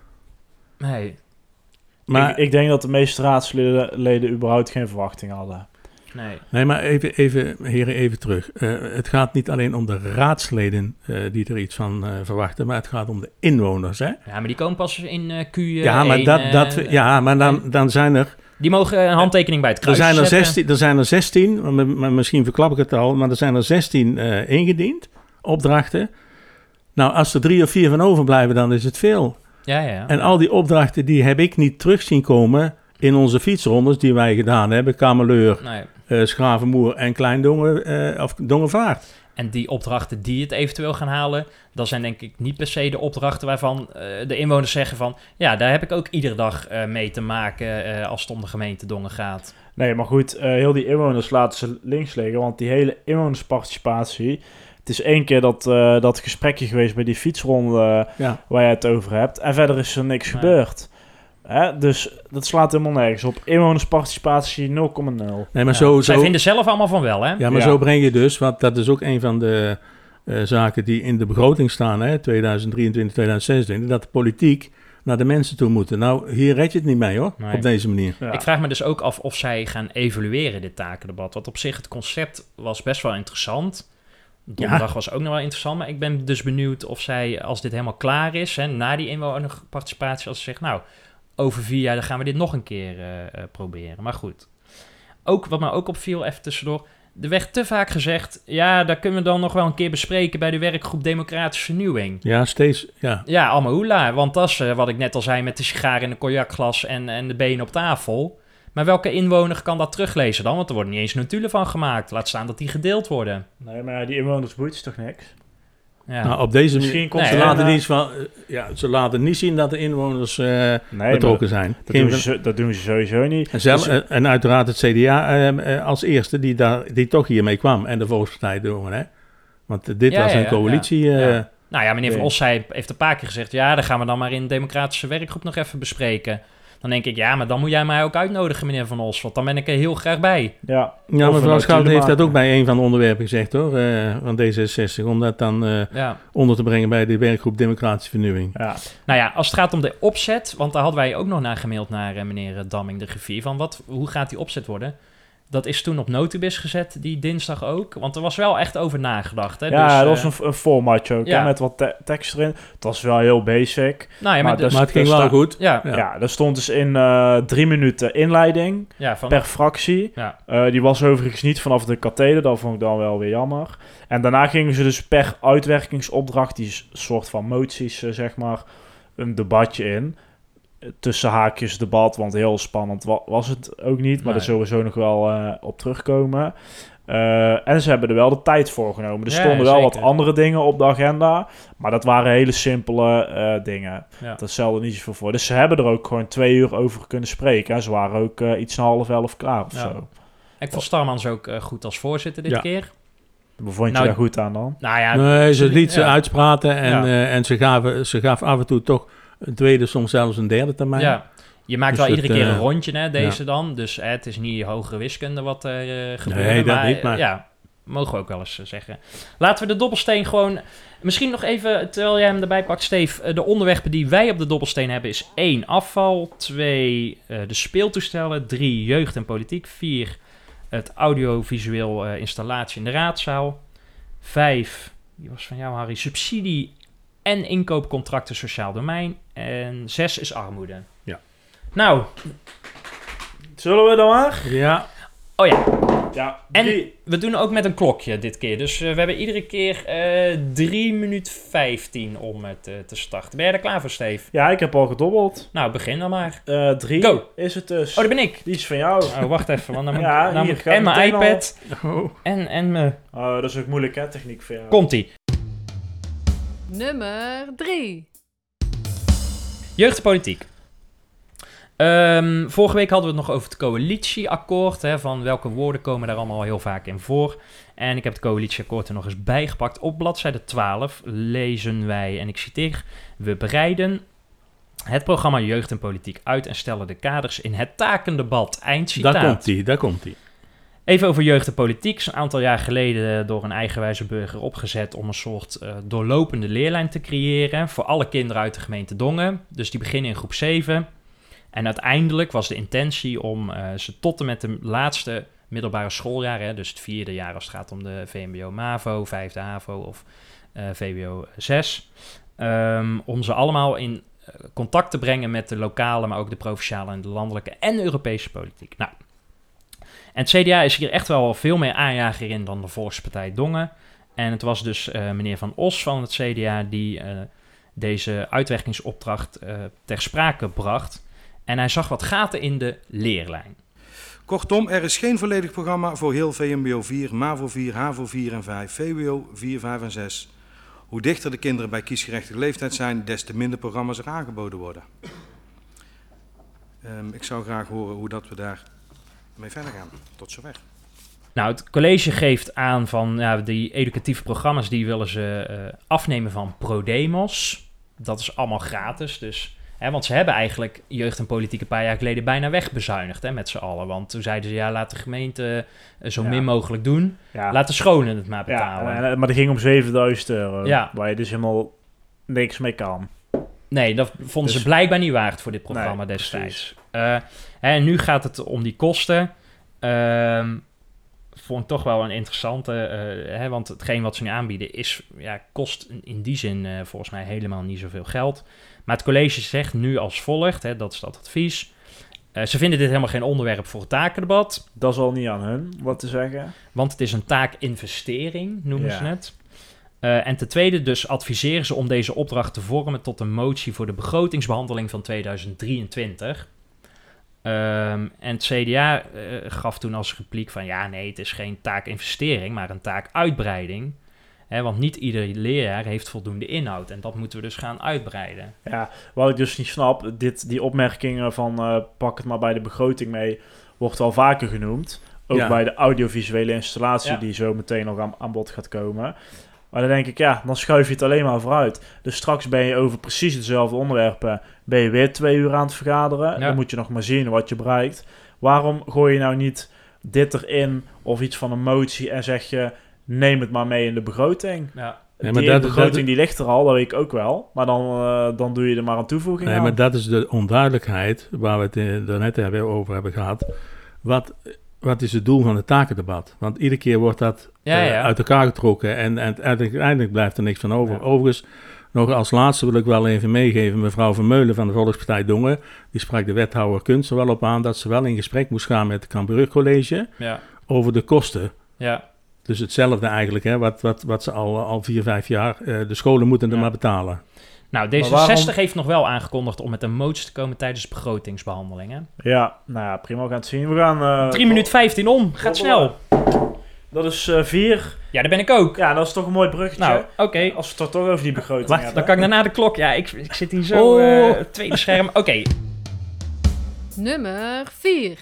Nee, Maar, ik, ik denk dat de meeste raadsleden leden überhaupt geen verwachting hadden. nee. nee, maar even, even, heren, even terug. Eh, het gaat niet alleen om de raadsleden eh, die er iets van eh, verwachten, maar het gaat om de inwoners, hè? Ja, maar die komen pas in eh Q1. ja, maar, dat, dat, ja, maar dan, dan zijn er Die mogen een handtekening bij het Er kruis zijn er, zetten. 16, er zijn er 16, maar, maar misschien verklap ik het al, maar er zijn er 16 eh, ingediend, opdrachten. Nou, als er drie of vier van overblijven, dan is het veel. Ja, ja. En al die opdrachten, die heb ik niet terug zien komen in onze fietsrondes die wij gedaan hebben. Kameleur, Nee. eh Schravenmoer en Klein Dongen, eh, of Dongenvaart. En die opdrachten die het eventueel gaan halen, dat zijn denk ik niet per se de opdrachten waarvan eh, de inwoners zeggen van... Ja, daar heb ik ook iedere dag eh, mee te maken eh, als het om de gemeente Dongen gaat. Nee, maar goed, eh, heel die inwoners laten ze links liggen, want die hele inwonersparticipatie... Het is één keer dat, eh, dat gesprekje geweest bij die fietsronde Ja. waar je het over hebt. En verder is er niks Nee. gebeurd. Hè? Dus dat slaat helemaal nergens op. Inwonersparticipatie 0,0. Nee, maar Ja. zo, Zij zo, vinden zelf allemaal van wel, hè? ja, maar Ja. zo breng je dus, want dat is ook een van de eh, zaken die in de begroting staan, hè, 2023, 2026, dat de politiek naar de mensen toe moet. Nou, hier red je het niet mee hoor, Nee. op deze manier. Ja. Ik vraag me dus ook af of zij gaan evalueren, dit takendebat. Want op zich, het concept was best wel interessant. Donderdag was ook nog wel interessant. Maar ik ben dus benieuwd of zij, als dit helemaal klaar is... Hè, na die inwonerparticipatie, als ze zegt... nou, over vier jaar dan gaan we dit nog een keer eh, eh, proberen. Maar goed. Ook, wat me ook opviel, even tussendoor... Er werd te vaak gezegd... ja, daar kunnen we dan nog wel een keer bespreken... bij de werkgroep Democratische Vernieuwing. Ja, steeds, ja. Ja, Almahoula. Want dat is eh, wat ik net al zei met de sigaar in een cognacglas en, en de benen op tafel. Maar welke inwoner kan dat teruglezen dan? Want er wordt niet eens notulen van gemaakt. Laat staan dat die gedeeld worden. Nee, maar die inwoners boeit toch niks? Ja. Nou, op deze Misschien manier, komt ze, laten niet van, ja, ze laten niet zien dat de inwoners eh, Nee, betrokken zijn. dat doen, ze, dat doen ze sowieso niet. En, zelf, Dus- en- uiteraard het CDA eh, eh, als eerste die, daar, die toch hiermee kwam. En de Volkspartij doen, hè. Want dit Ja, was een ja, coalitie. ja. eh, Ja. Nou ja, meneer Van. Os heeft een paar keer gezegd... ja, dan gaan we dan maar in de democratische werkgroep nog even bespreken. Dan denk ik, ja, maar dan moet jij mij ook uitnodigen, meneer Van Os. Want dan ben ik er heel graag bij. Ja, Ja, Of mevrouw Schouten heeft dat ook bij een van de onderwerpen gezegd, hoor. eh, van D66. Om dat dan eh, Ja. onder te brengen bij de werkgroep Democratische Vernieuwing. ja. Nou ja, als het gaat om de opzet, want daar hadden wij ook nog naar gemaild naar eh, meneer Damming, de griffier, van wat, hoe gaat die opzet worden? Dat is toen op Notibis gezet, die dinsdag ook, want er was wel echt over nagedacht. Hè? ja dus, dat eh, was een, een formatje ook, ja. hè, met wat te- tekst erin. Het was wel heel basic. Nou ja, maar, het ging dus wel goed. ja, Ja. Ja, daar stond dus in eh, drie minuten inleiding ja, van, per fractie. ja, Eh, die was overigens niet vanaf de katheder, dat vond ik dan wel weer jammer. En daarna gingen ze dus per uitwerkingsopdracht, die soort van moties, eh, zeg maar, een debatje in. Tussen haakjes debat, want heel spannend wa- was het ook niet. Maar Nee. daar zullen we zo nog wel eh, op terugkomen. Eh, en ze hebben er wel de tijd voor genomen. Er Ja, stonden wel wat andere dingen op de agenda. Maar dat waren hele simpele eh, dingen. Ja. Dat stelde niet zoveel voor. Dus ze hebben er ook gewoon twee uur over kunnen spreken. En ze waren ook eh, iets na half elf klaar of Ja. zo. Ik vond Starmans ook goed als voorzitter dit Ja. keer. Hoe vond je Nou, daar goed aan dan? Nou ja, nee, ze liet ze ja. uitspraten en, Ja. eh, en ze, gaven, ze gaf af en toe toch een tweede, soms zelfs een derde termijn. Ja. Je maakt Dus wel het, iedere keer een eh, rondje, hè, deze dan. Dus eh, het is niet hogere wiskunde wat er eh gebeurt. Nee, dat niet, maar- Ja, mogen we ook wel eens eh, zeggen. Laten we de dobbelsteen gewoon... Misschien nog even, terwijl jij hem erbij pakt, Steve. eh, de onderwerpen die wij op de dobbelsteen hebben is één afval. twee eh, de speeltoestellen. drie jeugd en politiek. vier het audiovisueel eh, installatie in de raadzaal. vijf, die was van jou Harry, subsidie en inkoopcontracten sociaal domein. En zes is armoede. Ja. Nou, Zullen we dan maar? Ja, oh ja, Ja, En- we doen ook met een klokje dit keer. Dus eh, we hebben iedere keer eh 3 minuten 15 om het eh, te starten. Ben jij er klaar voor, Steve? Ja, ik heb al gedobbeld. Nou, begin dan maar. Drie Go. is het dus. Oh, daar ben ik. Die is van jou. Oh, wacht even, want dan moet, Ja, dan moet en mijn al. iPad oh. en, en mijn... Oh, dat is ook moeilijk hè, techniek voor jou. Komt-ie. Nummer 3. Jeugd en politiek. Ehm, vorige week hadden we het nog over het coalitieakkoord. Hè, van welke woorden komen daar allemaal heel vaak in voor. En ik heb het coalitieakkoord er nog eens bijgepakt. Op bladzijde 12 lezen wij, en ik citeer... We bereiden het programma Jeugd en Politiek uit... en stellen de kaders in het takendebat. Eind citaat. daar komt hij, daar komt hij. Even over jeugd en politiek. Een aantal jaar geleden door een eigenwijze burger opgezet om een soort eh, doorlopende leerlijn te creëren voor alle kinderen uit de gemeente Dongen. Dus die beginnen in groep 7. En uiteindelijk was de intentie om eh, ze tot en met de laatste middelbare schooljaar, hè, dus het vierde jaar als het gaat om de VMBO MAVO, vijfde HAVO of eh, VWO 6, ehm, om ze allemaal in eh, contact te brengen met de lokale, maar ook de provinciale en de landelijke en Europese politiek. Nou, en het CDA is hier echt wel veel meer aanjager in dan de Volkspartij Dongen. En het was dus eh, meneer Van Os van het CDA die eh, deze uitwerkingsopdracht eh, ter sprake bracht. En hij zag wat gaten in de leerlijn. Kortom, er is geen volledig programma voor heel VMBO 4, MAVO 4, HAVO 4 en 5, VWO 4, 5 en 6. Hoe dichter de kinderen bij kiesgerechtige leeftijd zijn, des te minder programma's er aangeboden worden. Ehm, ik zou graag horen hoe dat we daar mee verder gaan. Tot zover. Nou, het college geeft aan van ja, die educatieve programma's die willen ze eh, afnemen van ProDemos. Dat is allemaal gratis, dus... Hè, want ze hebben eigenlijk jeugd en politiek een paar jaar geleden bijna wegbezuinigd hè, met z'n allen. Want toen zeiden ze, ja, laat de gemeente eh, zo Ja. min mogelijk doen. Ja, Laat de scholen het maar ja betalen. en- maar die ging om 7000 euro. Ja. Waar je dus helemaal niks mee kan. Nee, dat vonden Dus- ze blijkbaar niet waard voor dit programma Nee, destijds. Eh, en nu gaat het om die kosten. Ehm vond ik toch wel een interessante, eh, hè, want hetgeen wat ze nu aanbieden is, ja, kost in, die zin eh, volgens mij helemaal niet zoveel geld. Maar het college zegt nu als volgt, hè, dat is dat advies. Eh, ze vinden dit helemaal geen onderwerp voor het takendebat, Dat is al niet aan hun wat te zeggen. want het is een taakinvestering, noemen Ja. ze het. En ten tweede dus adviseren ze om deze opdracht te vormen tot een motie voor de begrotingsbehandeling van 2023. Ehm, en het CDA eh, gaf toen als repliek van ja, nee, het is geen taakinvestering, maar een taakuitbreiding. Hè, want niet ieder leerjaar heeft voldoende inhoud en dat moeten we dus gaan uitbreiden. Ja, wat ik dus niet snap, dit, die opmerkingen van eh, pak het maar bij de begroting mee, wordt wel vaker genoemd. Ook Ja. bij de audiovisuele installatie Ja. die zo meteen nog aan, aan bod gaat komen. Maar dan denk ik, ja, dan schuif je het alleen maar vooruit. Dus straks ben je over precies hetzelfde onderwerpen, ben je weer twee uur aan het vergaderen. Ja. Dan moet je nog maar zien wat je bereikt. Waarom gooi je nou niet dit erin of iets van een motie en zeg je, neem het maar mee in de begroting? Ja, Nee, maar die dat- begroting dat- die ligt er al, dat weet ik ook wel. Maar dan, eh, dan doe je er maar een toevoeging Nee, aan. maar dat is de onduidelijkheid waar we het eh, daarnet hebben over hebben gehad. Wat, wat is het doel van het takendebat? Want iedere keer wordt dat Ja, eh, uit elkaar getrokken en, en uiteindelijk, uiteindelijk blijft er niks van over. Ja. Overigens, nog als laatste wil ik wel even meegeven, mevrouw Vermeulen van de Volkspartij Dongen, die sprak de wethouder Kunst er wel op aan dat ze wel in gesprek moest gaan met het Cambuur College ja, over de kosten. ja. Dus hetzelfde eigenlijk, hè, wat, wat, wat ze al, al vier, vijf jaar, eh, de scholen moeten er maar betalen. Nou, Maar D66 waarom- heeft nog wel aangekondigd om met een motie te komen tijdens begrotingsbehandelingen. Ja, nou ja, prima. We gaan het zien. We gaan... eh, 3 minuten 15 om, gaat snel. Dat is eh, vier. Ja, daar ben ik ook. Ja, dat is toch een mooi bruggetje. Nou, oké. Als we het toch over die begroting Wacht, hebben. dan kan ik daarna de klok. Ja, ik, ik zit hier zo. Oh. eh, tweede scherm. Oké, Nummer 4.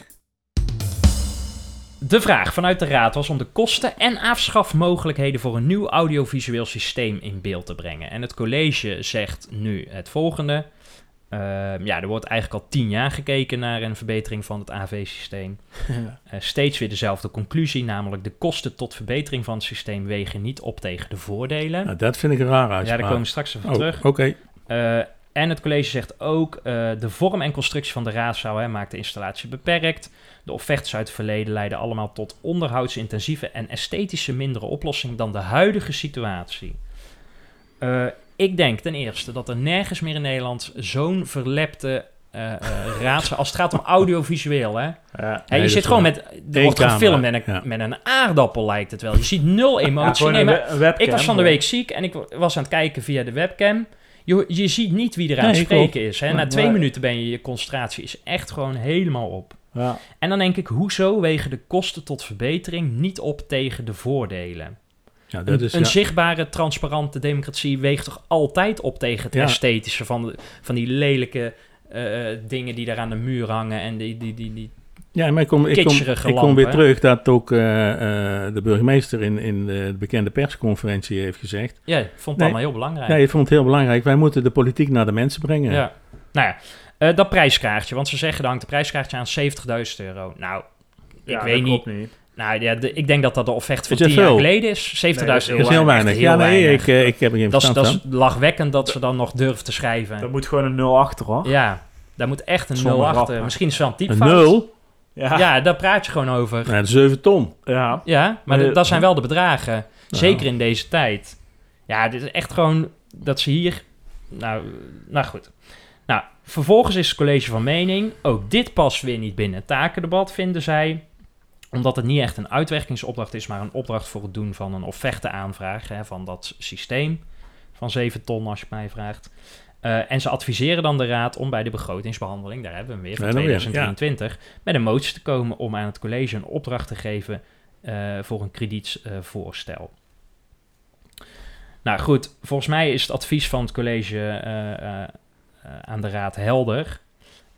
De vraag vanuit de Raad was om de kosten en afschafmogelijkheden voor een nieuw audiovisueel systeem in beeld te brengen. En het college zegt nu het volgende. Ehm, ja, er wordt eigenlijk al tien jaar gekeken naar een verbetering van het AV-systeem. Eh, steeds weer dezelfde conclusie, namelijk de kosten tot verbetering van het systeem wegen niet op tegen de voordelen. Nou, dat vind ik een ja, uitspraak. daar komen we straks even Oh, terug. Oké. Eh, en het college zegt ook, eh, de vorm en constructie van de raadzaal hè, maakt de installatie beperkt. De offertes uit het verleden leiden allemaal tot onderhoudsintensieve en esthetische mindere oplossing dan de huidige situatie. Eh, ik denk ten eerste dat er nergens meer in Nederland zo'n verlepte eh, eh, raadzaal... Als het gaat om audiovisueel, hè. Ja. Je zit gewoon met... Er wordt gefilmd met ja. met een aardappel, lijkt het wel. Je ziet nul emotie. Nee, maar ik was van de week ziek en ik was aan het kijken via de webcam. Je, je ziet niet wie er aan Nee, het spreken klopt. is. Hè? Na twee minuten ben je je concentratie is echt gewoon helemaal op. Ja. En dan denk ik, hoezo wegen de kosten tot verbetering niet op tegen de voordelen? Ja, dat een is, een ja. zichtbare, transparante democratie weegt toch altijd op tegen het esthetische van, de- van die lelijke eh, dingen die daar aan de muur hangen en die, die, die, die ja, ik kom, ik kom, kom weer terug dat ook eh, eh, de burgemeester in, in de bekende persconferentie heeft gezegd. Ja, vond dat nee, heel belangrijk. Nee, ik vond het heel belangrijk. Wij moeten de politiek naar de mensen brengen. Ja. Nou ja, eh, dat prijskaartje. Want ze zeggen, dan hangt prijskaartje aan 70.000 euro. Nou, ik weet niet. Nou ja, de, ik denk dat dat de offerte van tien jaar geleden is. 70.000 euro. Is heel weinig. Ja, nee. Ik, ik heb er geen dat, Dat is lachwekkend dat ze dan nog durven te schrijven. Dat moet gewoon een 0 achter, hoor. Ja, daar moet echt een 0 achter. Misschien is het wel een typfout. Een 0? Ja. Ja, daar praat je gewoon over. Nou, 7 ton. Ja. Ja, maar dat zijn wel de bedragen. Zeker in deze tijd. Ja, dit is echt gewoon dat ze hier... Nou, nou goed. Nou, vervolgens is het college van mening... ook dit past weer niet binnen het takendebat, vinden zij... omdat het niet echt een uitwerkingsopdracht is... maar een opdracht voor het doen van een offerteaanvraag... Hè, van dat systeem van 7 ton, als je mij vraagt... Eh, en ze adviseren dan de raad om bij de begrotingsbehandeling, daar hebben we hem weer, van Ja, dan weer, 2023, met een motie te komen om aan het college een opdracht te geven eh, voor een kredietsvoorstel. nou goed, volgens mij is het advies van het college eh, aan de raad helder.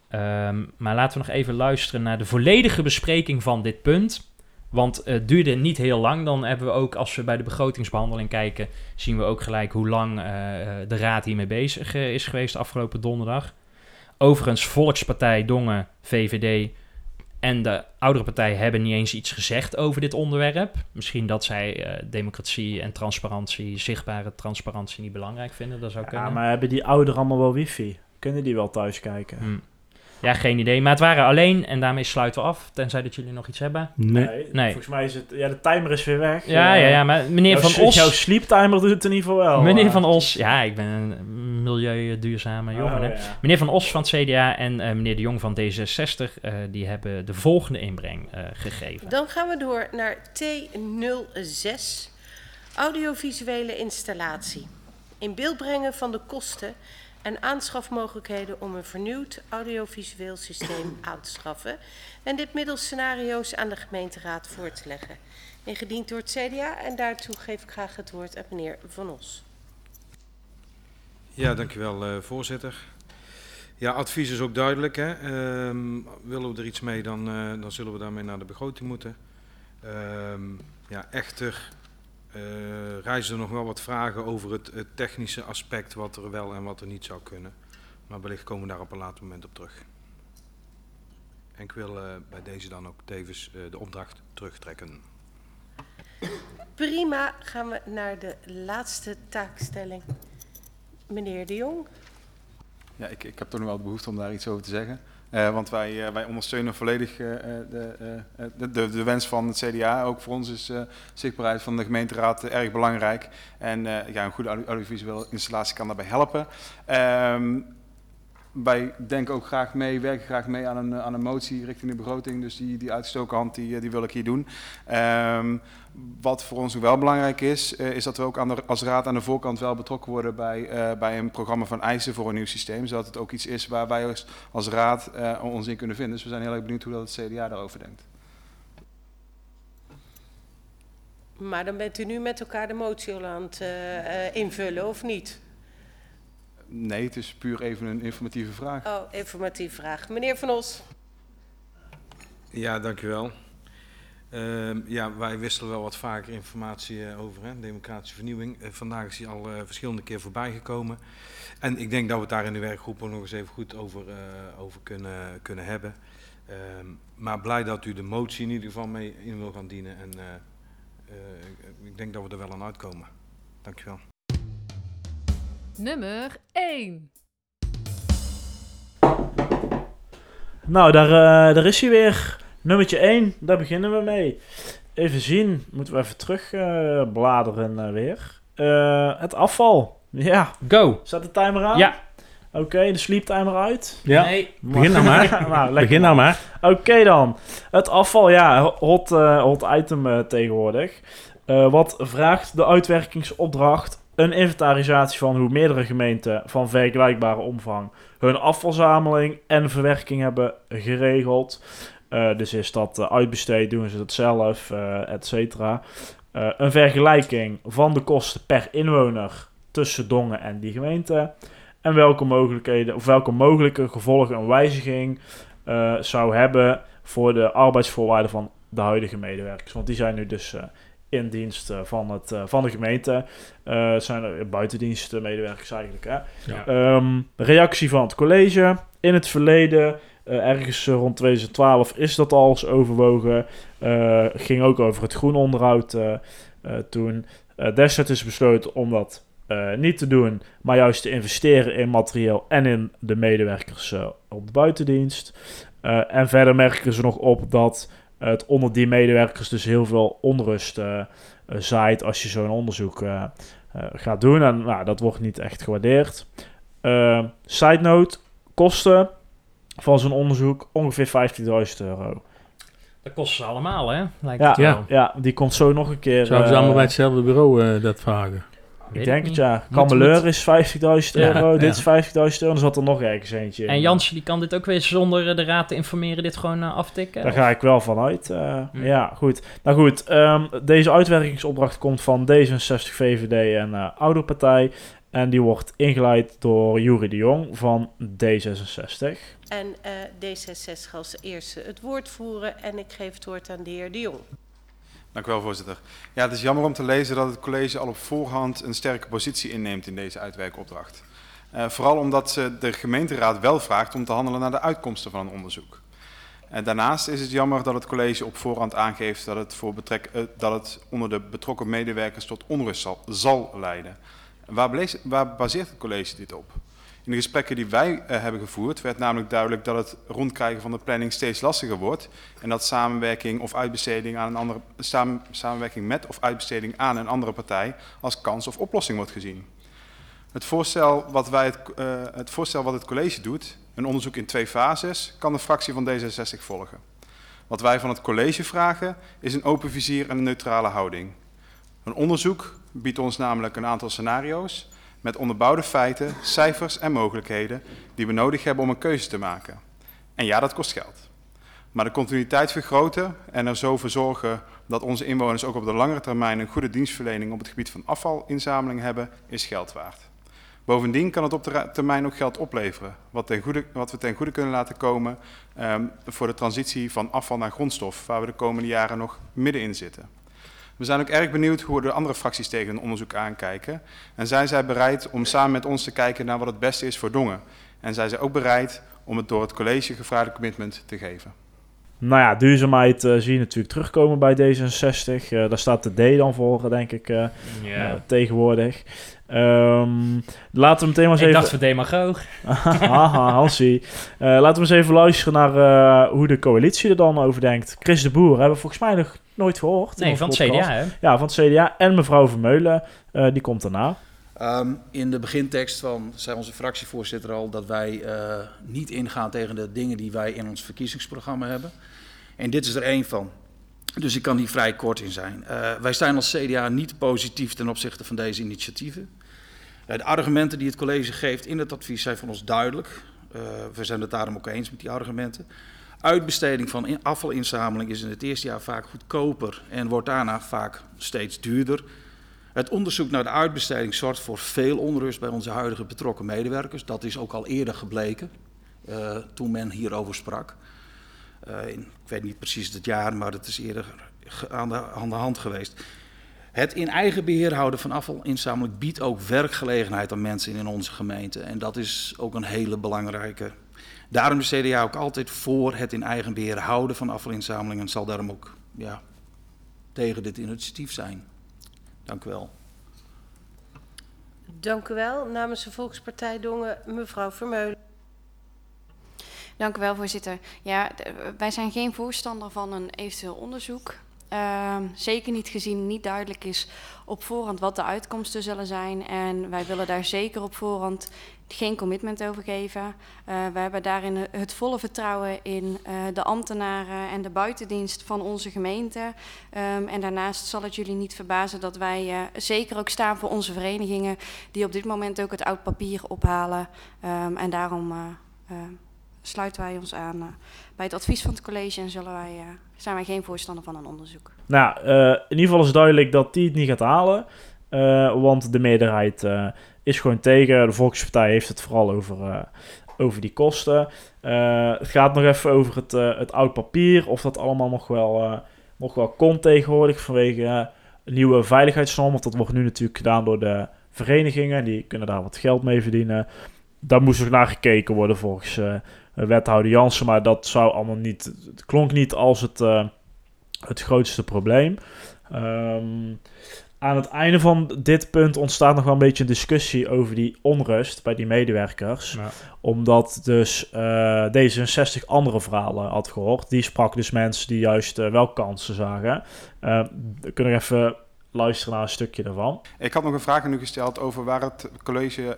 Ehm, maar laten we nog even luisteren naar de volledige bespreking van dit punt. Want het duurde niet heel lang. Dan hebben we ook, als we bij de begrotingsbehandeling kijken, zien we ook gelijk hoe lang eh, de raad hiermee bezig eh, is geweest afgelopen donderdag. Overigens, Volkspartij, Dongen, VVD en de oudere partij hebben niet eens iets gezegd over dit onderwerp. Misschien dat zij eh, democratie en transparantie, zichtbare transparantie niet belangrijk vinden. Dat zou Ja, kunnen. maar hebben die ouderen allemaal wel wifi? Kunnen die wel thuis kijken? Hm. Ja, geen idee. Maar het waren alleen, en daarmee sluiten we af, tenzij dat jullie nog iets hebben. Nee. Nee. Volgens mij is het... Ja, de timer is weer weg. Ja, Eh, ja, ja, maar meneer jouw Van Os... Jouw sleeptimer doet het in ieder geval wel. Meneer eh. Van Os, ja, ik ben een milieuduurzame jongen. Oh, hè. ja. Meneer Van Os van het CDA en eh, meneer De Jong van D66, eh, die hebben de volgende inbreng eh, gegeven. Dan gaan we door naar T06, audiovisuele installatie. In beeld brengen van de kosten en aanschafmogelijkheden om een vernieuwd audiovisueel systeem aan te schaffen. En dit middels scenario's aan de gemeenteraad voor te leggen. Ingediend door het CDA en daartoe geef ik graag het woord aan meneer Van Os. Ja, dankjewel eh, voorzitter. Ja, advies is ook duidelijk. Hè. Ehm, willen we er iets mee, dan, eh, dan zullen we daarmee naar de begroting moeten. Ehm, ja, echter eh, reizen er nog wel wat vragen over het, het technische aspect, wat er wel en wat er niet zou kunnen. Maar wellicht komen we daar op een later moment op terug. En ik wil eh, bij deze dan ook tevens eh, de opdracht terugtrekken. Prima, gaan we naar de laatste taakstelling. Meneer De Jong. Ja, ik, ik heb toch nog wel de behoefte om daar iets over te zeggen. Eh, want wij, eh, wij ondersteunen volledig eh, de, de, de, wens van het CDA. Ook voor ons is zichtbaarheid van de gemeenteraad erg belangrijk. En ja, een goede audio- audiovisuele installatie kan daarbij helpen. Ehm, wij denken ook graag mee, werken graag mee aan een, aan een motie richting de begroting. Dus die, die uitgestoken hand, die, die wil ik hier doen. Ehm, wat voor ons wel belangrijk is, uh, is dat we ook aan de, als raad aan de voorkant wel betrokken worden bij, bij een programma van eisen voor een nieuw systeem. Zodat het ook iets is waar wij als, als raad ons in kunnen vinden. Dus we zijn heel erg benieuwd hoe dat het CDA daarover denkt. Maar dan bent u nu met elkaar de motie al aan het invullen, of niet? Nee, het is puur even een informatieve vraag. Oh, informatieve vraag. Meneer Van Os. Ja, dankjewel. Uh, ja, wij wisselen wel wat vaker informatie uh, over, hè, democratische vernieuwing. Uh, vandaag is hij al verschillende keer voorbij gekomen. En ik denk dat we het daar in de werkgroep ook nog eens even goed over, over kunnen, kunnen hebben. Ehm, maar blij dat u de motie in ieder geval mee in wil gaan dienen. En ik denk dat we er wel aan uitkomen. Dankjewel. Nummer 1. Nou, daar, uh, daar is hij weer. Nummertje 1, daar beginnen we mee. Even zien, moeten we even terug uh, bladeren uh, weer. het afval. Ja. Go. Staat de timer aan? Ja. Oké, okay, de sleeptimer uit? Ja. Nee. Begin nou maar. nou, Begin nou maar. Oké okay, dan. Het afval, ja, hot, hot item tegenwoordig. wat vraagt de uitwerkingsopdracht een inventarisatie van hoe meerdere gemeenten van vergelijkbare omvang hun afvalzameling en verwerking hebben geregeld. Uh, dus is dat uh, uitbesteed, doen ze dat zelf, uh, et cetera. een vergelijking van de kosten per inwoner tussen Dongen en die gemeente. En welke mogelijkheden of welke mogelijke gevolgen een wijziging zou hebben voor de arbeidsvoorwaarden van de huidige medewerkers. Want die zijn nu dus in dienst eh, van, het, uh, van de gemeente. Uh, zijn er buitendienstmedewerkers eigenlijk. Hè? Ja. Um, reactie van het college. In het verleden, ergens rond 2012, is dat al eens overwogen. ging ook over het groenonderhoud toen. destijds is besloten om dat niet te doen, maar juist te investeren in materieel en in de medewerkers op de buitendienst. en verder merken ze nog op dat het onder die medewerkers dus heel veel onrust uh, zaait als je zo'n onderzoek uh, gaat doen. En nou, dat wordt niet echt gewaardeerd. side note, kosten van zo'n onderzoek ongeveer 15.000 euro. Dat kosten ze allemaal, hè? Lijkt ja, het ja, ja, die komt zo nog een keer. Zouden ze allemaal bij hetzelfde bureau dat vragen? Ik denk het, ja. Kameleur is 50.000 euro, dit is 50.000 euro, dan zat er nog ergens eentje En Jansje, die kan dit ook weer zonder eh, de raad te informeren, dit gewoon uh, aftikken? Daar ga ik wel vanuit. Uh, mm. Ja, goed. Nou goed, um, deze uitwerkingsopdracht komt van D66, VVD en uh, Ouderpartij. En die wordt ingeleid door Jury de Jong van D66. En D66 als eerste het woord voeren en ik geef het woord aan de heer de Jong. Dank u wel, voorzitter. Ja, het is jammer om te lezen dat het college al op voorhand een sterke positie inneemt in deze uitwerkopdracht. Uh, vooral omdat uh, de gemeenteraad wel vraagt om te handelen naar de uitkomsten van een onderzoek. En daarnaast is het jammer dat het college op voorhand aangeeft dat het, voor betrek, uh, dat het onder de betrokken medewerkers tot onrust zal, zal leiden. Waar, bleef, waar baseert het college dit op? In de gesprekken die wij uh, hebben gevoerd werd namelijk duidelijk dat het rondkrijgen van de planning steeds lastiger wordt en dat samenwerking of uitbesteding aan een andere samen, samenwerking met of uitbesteding aan een andere partij als kans of oplossing wordt gezien. Het voorstel wat, wij het, uh, het voorstel wat het college doet, een onderzoek in twee fases, kan de fractie van D66 volgen. Wat wij van het college vragen is een open vizier en een neutrale houding. Een onderzoek biedt ons namelijk een aantal scenario's met onderbouwde feiten, cijfers en mogelijkheden die we nodig hebben om een keuze te maken. En ja, dat kost geld. Maar de continuïteit vergroten en er zo voor zorgen dat onze inwoners ook op de langere termijn een goede dienstverlening op het gebied van afvalinzameling hebben, is geld waard. Bovendien kan het op de termijn ook geld opleveren, wat, ten goede, wat we ten goede kunnen laten komen um, voor de transitie van afval naar grondstof, waar we de komende jaren nog middenin zitten. We zijn ook erg benieuwd hoe de andere fracties tegen een onderzoek aankijken. En zijn zij bereid om samen met ons te kijken naar wat het beste is voor Dongen? En zijn zij ook bereid om het door het college gevraagde commitment te geven? Nou ja, duurzaamheid uh, zie je natuurlijk terugkomen bij D66. Uh, daar staat de D dan voor, denk ik, uh, yeah. tegenwoordig. Um, laten we meteen maar eens ik even... dacht voor demagoog. Haha, Hansie. laten we eens even luisteren naar hoe de coalitie er dan over denkt. Chris de Boer hebben we volgens mij nog nooit gehoord. Nee, van het CDA, hè? Ja, van het CDA. En mevrouw Vermeulen, die komt daarna. Ehm, in de begintekst van, zei onze fractievoorzitter al, dat wij uh, niet ingaan tegen de dingen die wij in ons verkiezingsprogramma hebben. En dit is er één van. Dus ik kan hier vrij kort in zijn. Uh, wij zijn als CDA niet positief ten opzichte van deze initiatieven. Uh, de argumenten die het college geeft in het advies zijn van ons duidelijk. we zijn het daarom ook eens met die argumenten. Uitbesteding van afvalinzameling is in het eerste jaar vaak goedkoper en wordt daarna vaak steeds duurder. Het onderzoek naar de uitbesteding zorgt voor veel onrust bij onze huidige betrokken medewerkers. Dat is ook al eerder gebleken uh, toen men hierover sprak. In, ik weet niet precies het jaar, maar het is eerder aan de, aan de hand geweest. Het in eigen beheer houden van afvalinzameling biedt ook werkgelegenheid aan mensen in onze gemeente. En dat is ook een hele belangrijke. Daarom is CDA ook altijd voor het in eigen beheer houden van afvalinzameling en zal daarom ook ja, tegen dit initiatief zijn. Dank u wel. Dank u wel. Namens de Volkspartij Dongen, mevrouw Vermeulen. Dank u wel, voorzitter. Ja, wij zijn geen voorstander van een eventueel onderzoek. Uh, zeker niet gezien niet duidelijk is op voorhand wat de uitkomsten zullen zijn. En wij willen daar zeker op voorhand geen commitment over geven. Uh, we hebben daarin het volle vertrouwen in uh, de ambtenaren en de buitendienst van onze gemeente. Um, en daarnaast zal het jullie niet verbazen dat wij uh, zeker ook staan voor onze verenigingen die op dit moment ook het oud papier ophalen. Um, en daarom sluiten wij ons aan bij het advies van het college en zullen wij, zijn wij geen voorstander van een onderzoek. Nou, in ieder geval is duidelijk dat die het niet gaat halen. want de meerderheid is gewoon tegen. De Volkspartij heeft het vooral over, over die kosten. Het gaat nog even over het, het oud papier. Of dat allemaal nog wel, nog wel komt tegenwoordig vanwege nieuwe veiligheidsnormen. Want dat wordt nu natuurlijk gedaan door de verenigingen. Die kunnen daar wat geld mee verdienen. Daar moest nog naar gekeken worden volgens wethouder Jansen. Maar dat zou allemaal niet. Het klonk niet als het, het grootste probleem. Um, aan het einde van dit punt ontstaat nog wel een beetje een discussie over die onrust bij die medewerkers. Ja. Omdat dus uh, D66 andere verhalen had gehoord. Die sprak dus mensen die juist uh, wel kansen zagen. Uh, we kunnen even luisteren naar een stukje daarvan. Ik had nog een vraag aan u gesteld over waar het college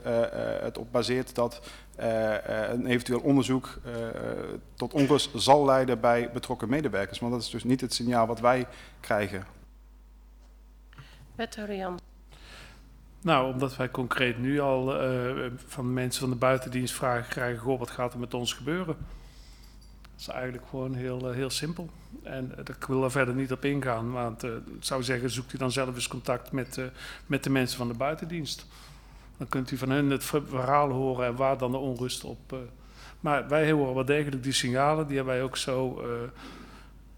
het op baseert dat een eventueel onderzoek tot onrust zal leiden bij betrokken medewerkers. Want dat is dus niet het signaal wat wij krijgen. Wethouder Jan. Nou, omdat wij concreet nu al uh, van mensen van de buitendienst vragen krijgen: Goh, wat gaat er met ons gebeuren? Dat is eigenlijk gewoon heel, uh, heel simpel. En uh, ik wil er verder niet op ingaan, want ik zou zeggen: zoekt u dan zelf eens contact met, met de mensen van de buitendienst. Dan kunt u van hen het verhaal horen en waar dan de onrust op. maar wij horen wel degelijk die signalen, die hebben wij ook zo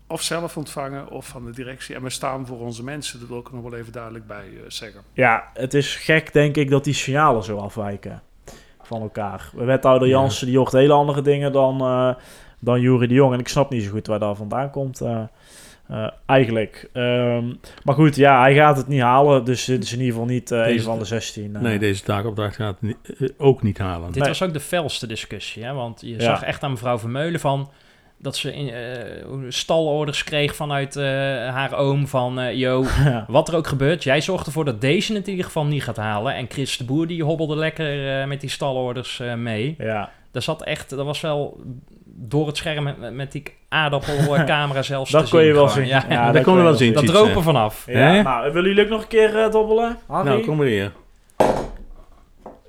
of zelf ontvangen of van de directie. En we staan voor onze mensen, dat wil ik er nog wel even duidelijk bij uh, zeggen. Ja, het is gek denk ik dat die signalen zo afwijken van elkaar. Wethouder Jansen die hoort hele andere dingen dan, uh, dan Jury de Jong. En ik snap niet zo goed waar dat vandaan komt. Uh, eigenlijk. Um, maar goed, ja, hij gaat het niet halen. Dus dit is in ieder geval niet deze, een van de 16. nee, deze taakopdracht gaat het niet, ook niet halen. Dit nee. was ook de felste discussie. Hè? Want je ja. zag echt aan mevrouw Vermeulen van dat ze in, uh, stalorders kreeg vanuit uh, haar oom van... Uh, yo, ja. wat er ook gebeurt, jij zorgt ervoor dat deze in ieder geval niet gaat halen. En Chris de Boer die hobbelde lekker met die stalorders mee. Ja. Daar zat echt, dat was wel door het scherm met, met die aardappelcamera zelfs Dat te kon zien je wel gewoon. zien. Ja, ja, dat kon je wel zien. Dat droop er vanaf. Ja. Nou, willen jullie ook nog een keer dobbelen? Harry? Nou, kom maar hier.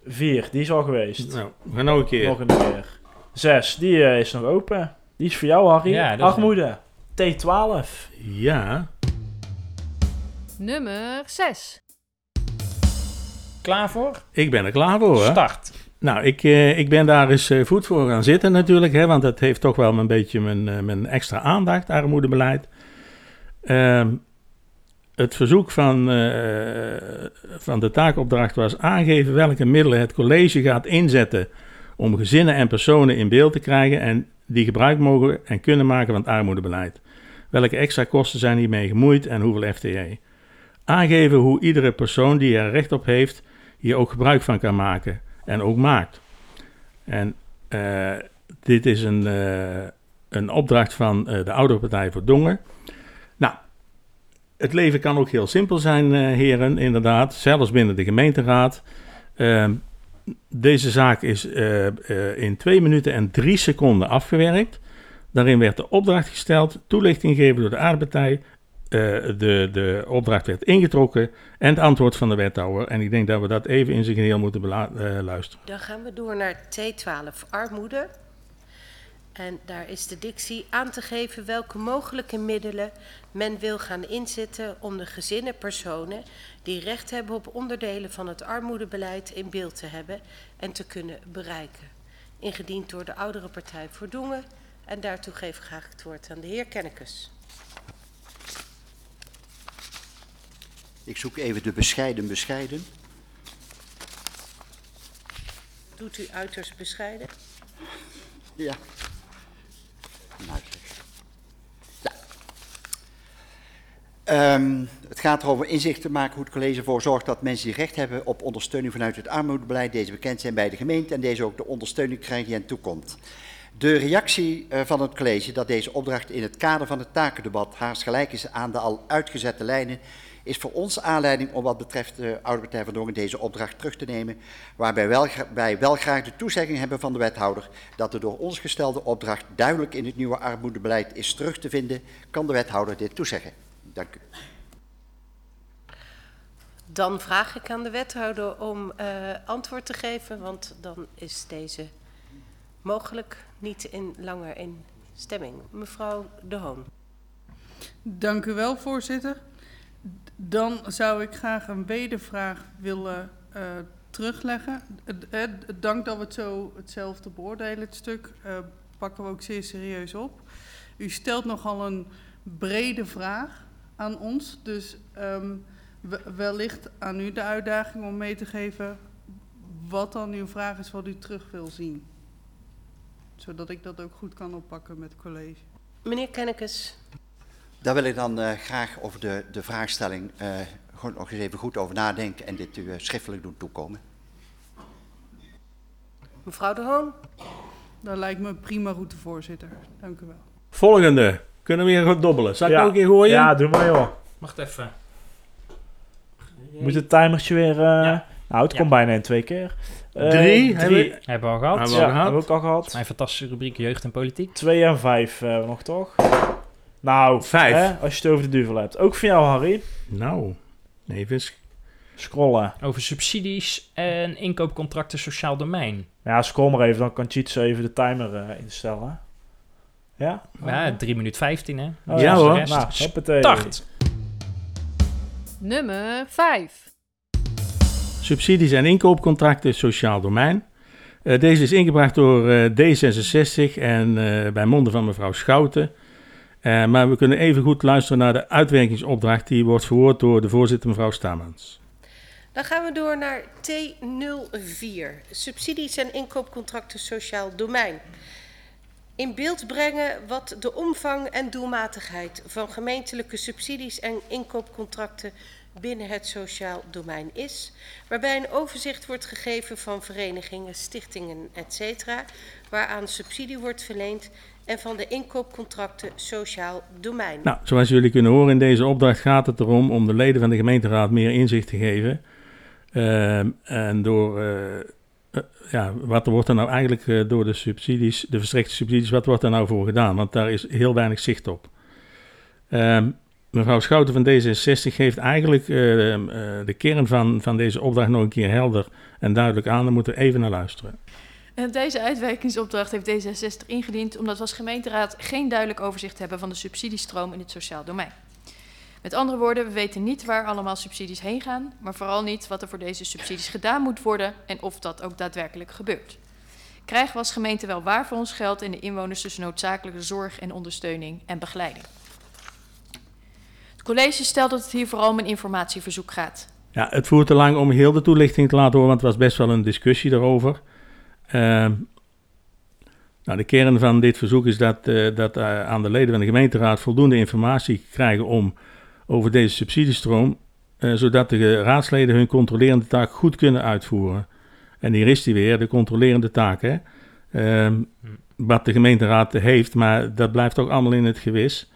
Vier, die is al geweest. Nou, nog een keer. Nog een keer. Zes, die is nog open. Die is voor jou, Harry. Ja, dat is Armoede. T12. Ja. Nummer 6. Klaar voor? Ik ben er klaar voor. Hè? Start. Nou, ik, uh, ik ben daar eens uh, voet voor gaan zitten natuurlijk, hè, want dat heeft toch wel een beetje mijn, uh, mijn extra aandacht, armoedebeleid. Ehm, het verzoek van, van de taakopdracht was aangeven welke middelen het college gaat inzetten om gezinnen en personen in beeld te krijgen en die gebruik mogen en kunnen maken van het armoedebeleid. Welke extra kosten zijn hiermee gemoeid en hoeveel FTE? Aangeven hoe iedere persoon die er recht op heeft hier ook gebruik van kan maken en ook maakt. En uh, dit is een, uh, een opdracht van uh, de Oudere Partij voor Dongen. Nou, het leven kan ook heel simpel zijn, heren, inderdaad. Zelfs binnen de gemeenteraad. Ehm, deze zaak is eh, eh, in 2 minuten en 3 seconden afgewerkt. Daarin werd de opdracht gesteld, toelichting gegeven door de aardpartij. Eh, de, de opdracht werd ingetrokken en het antwoord van de wethouder. En ik denk dat we dat even in zijn geheel moeten eh, luisteren. Dan gaan we door naar T12 armoede. En daar is de dictie aan te geven welke mogelijke middelen men wil gaan inzetten om de gezinnen personen die recht hebben op onderdelen van het armoedebeleid in beeld te hebben en te kunnen bereiken. Ingediend door de oudere partij voor Dongen. En daartoe geef ik graag het woord aan de heer Kennekes. Ik zoek even de bescheiden bescheiden. Doet u uiterst bescheiden? Ja. Nou. Ja. Ehm, het gaat erover inzicht te maken hoe het college ervoor zorgt dat mensen die recht hebben op ondersteuning vanuit het armoedebeleid, deze bekend zijn bij de gemeente en deze ook de ondersteuning krijgen die hen toekomt. De reactie eh, van het college dat deze opdracht in het kader van het takendebat haast gelijk is aan de al uitgezette lijnen, is voor ons aanleiding om wat betreft de Oude Partij van Dongen deze opdracht terug te nemen, waarbij wel, wij wel graag de toezegging hebben van de wethouder dat de door ons gestelde opdracht duidelijk in het nieuwe armoedebeleid is terug te vinden, kan de wethouder dit toezeggen. Dank u. Dan vraag ik aan de wethouder om eh, antwoord te geven, want dan is deze mogelijk niet in, langer in stemming. Mevrouw De Hoon. Dank u wel, voorzitter. Dan zou ik graag een wedervraag willen eh, terugleggen. Het dank dat we het zo hetzelfde beoordelen, het stuk, eh, pakken we ook zeer serieus op. U stelt nogal een brede vraag aan ons, dus ehm, we- wellicht aan u de uitdaging om mee te geven wat dan uw vraag is wat u terug wil zien. Zodat ik dat ook goed kan oppakken met het college. Meneer Kennekes. Daar wil ik dan eh, graag over de, de vraagstelling eh, gewoon nog eens even goed over nadenken en dit u eh, schriftelijk doen toekomen. Mevrouw De Hoon. Dat lijkt me een prima route, voorzitter. Dank u wel. Volgende. Kunnen we weer goed dobbelen? Zal ik Ja. ook een keer gooien? Ja, doe maar joh. Wacht even. Moet het timertje weer... eh, Nou, het komt bijna in twee keer. Drie, hebben drie. we- Hebben we al gehad. Hebben we al Ja, gehad? hebben we ook al gehad. Mijn fantastische rubriek Jeugd en Politiek. Twee en vijf hebben we nog, toch? Nou, Vijf. Hè, als je het over de duvel hebt. Ook van jou, Harry. Nou, even Scrollen. Over subsidies en inkoopcontracten sociaal domein. Ja, scroll maar even, dan kan Cheats even de timer eh, instellen. Ja? Ja, 3 minuten 15 hè. Oh, ja, hoor. rest. Nou, hoppatee. Start. Nummer 5. subsidies en inkoopcontracten sociaal domein. Eh, deze is ingebracht door eh, D66 en eh, bij monden van mevrouw Schouten. Eh, maar we kunnen even goed luisteren naar de uitwerkingsopdracht die wordt verwoord door de voorzitter mevrouw Stamans. Dan gaan we door naar T04. Subsidies en inkoopcontracten sociaal domein. In beeld brengen wat de omvang en doelmatigheid van gemeentelijke subsidies en inkoopcontracten binnen het sociaal domein is, waarbij een overzicht wordt gegeven van verenigingen, stichtingen, etc., waaraan subsidie wordt verleend en van de inkoopcontracten sociaal domein. Nou, zoals jullie kunnen horen in deze opdracht gaat het erom om de leden van de gemeenteraad meer inzicht te geven. Ehm, en door, eh, eh, ja, wat wordt er nou eigenlijk eh, door de subsidies, de verstrekte subsidies, wat wordt er nou voor gedaan? Want daar is heel weinig zicht op. Ehm, mevrouw Schouten van D66 geeft eigenlijk eh, eh, de kern van, van deze opdracht nog een keer helder en duidelijk aan. Daar moeten we even naar luisteren. En deze uitwerkingsopdracht heeft D66 ingediend omdat we als gemeenteraad geen duidelijk overzicht hebben van de subsidiestroom in het sociaal domein. Met andere woorden, we weten niet waar allemaal subsidies heen gaan, maar vooral niet wat er voor deze subsidies gedaan moet worden en of dat ook daadwerkelijk gebeurt. Krijgen we als gemeente wel waar voor ons geld in de inwoners tussen noodzakelijke zorg en ondersteuning en begeleiding? Het college stelt dat het hier vooral om een informatieverzoek gaat. Ja, het voert te lang om heel de toelichting te laten horen, want het was best wel een discussie daarover. Ehm, nou, de kern van dit verzoek is dat, eh, dat eh, aan de leden van de gemeenteraad voldoende informatie krijgen om over deze subsidiestroom, eh, zodat de raadsleden hun controlerende taak goed kunnen uitvoeren. En hier is die weer, de controlerende taak. Hè? Ehm, wat de gemeenteraad heeft, maar dat blijft toch allemaal in het gewis.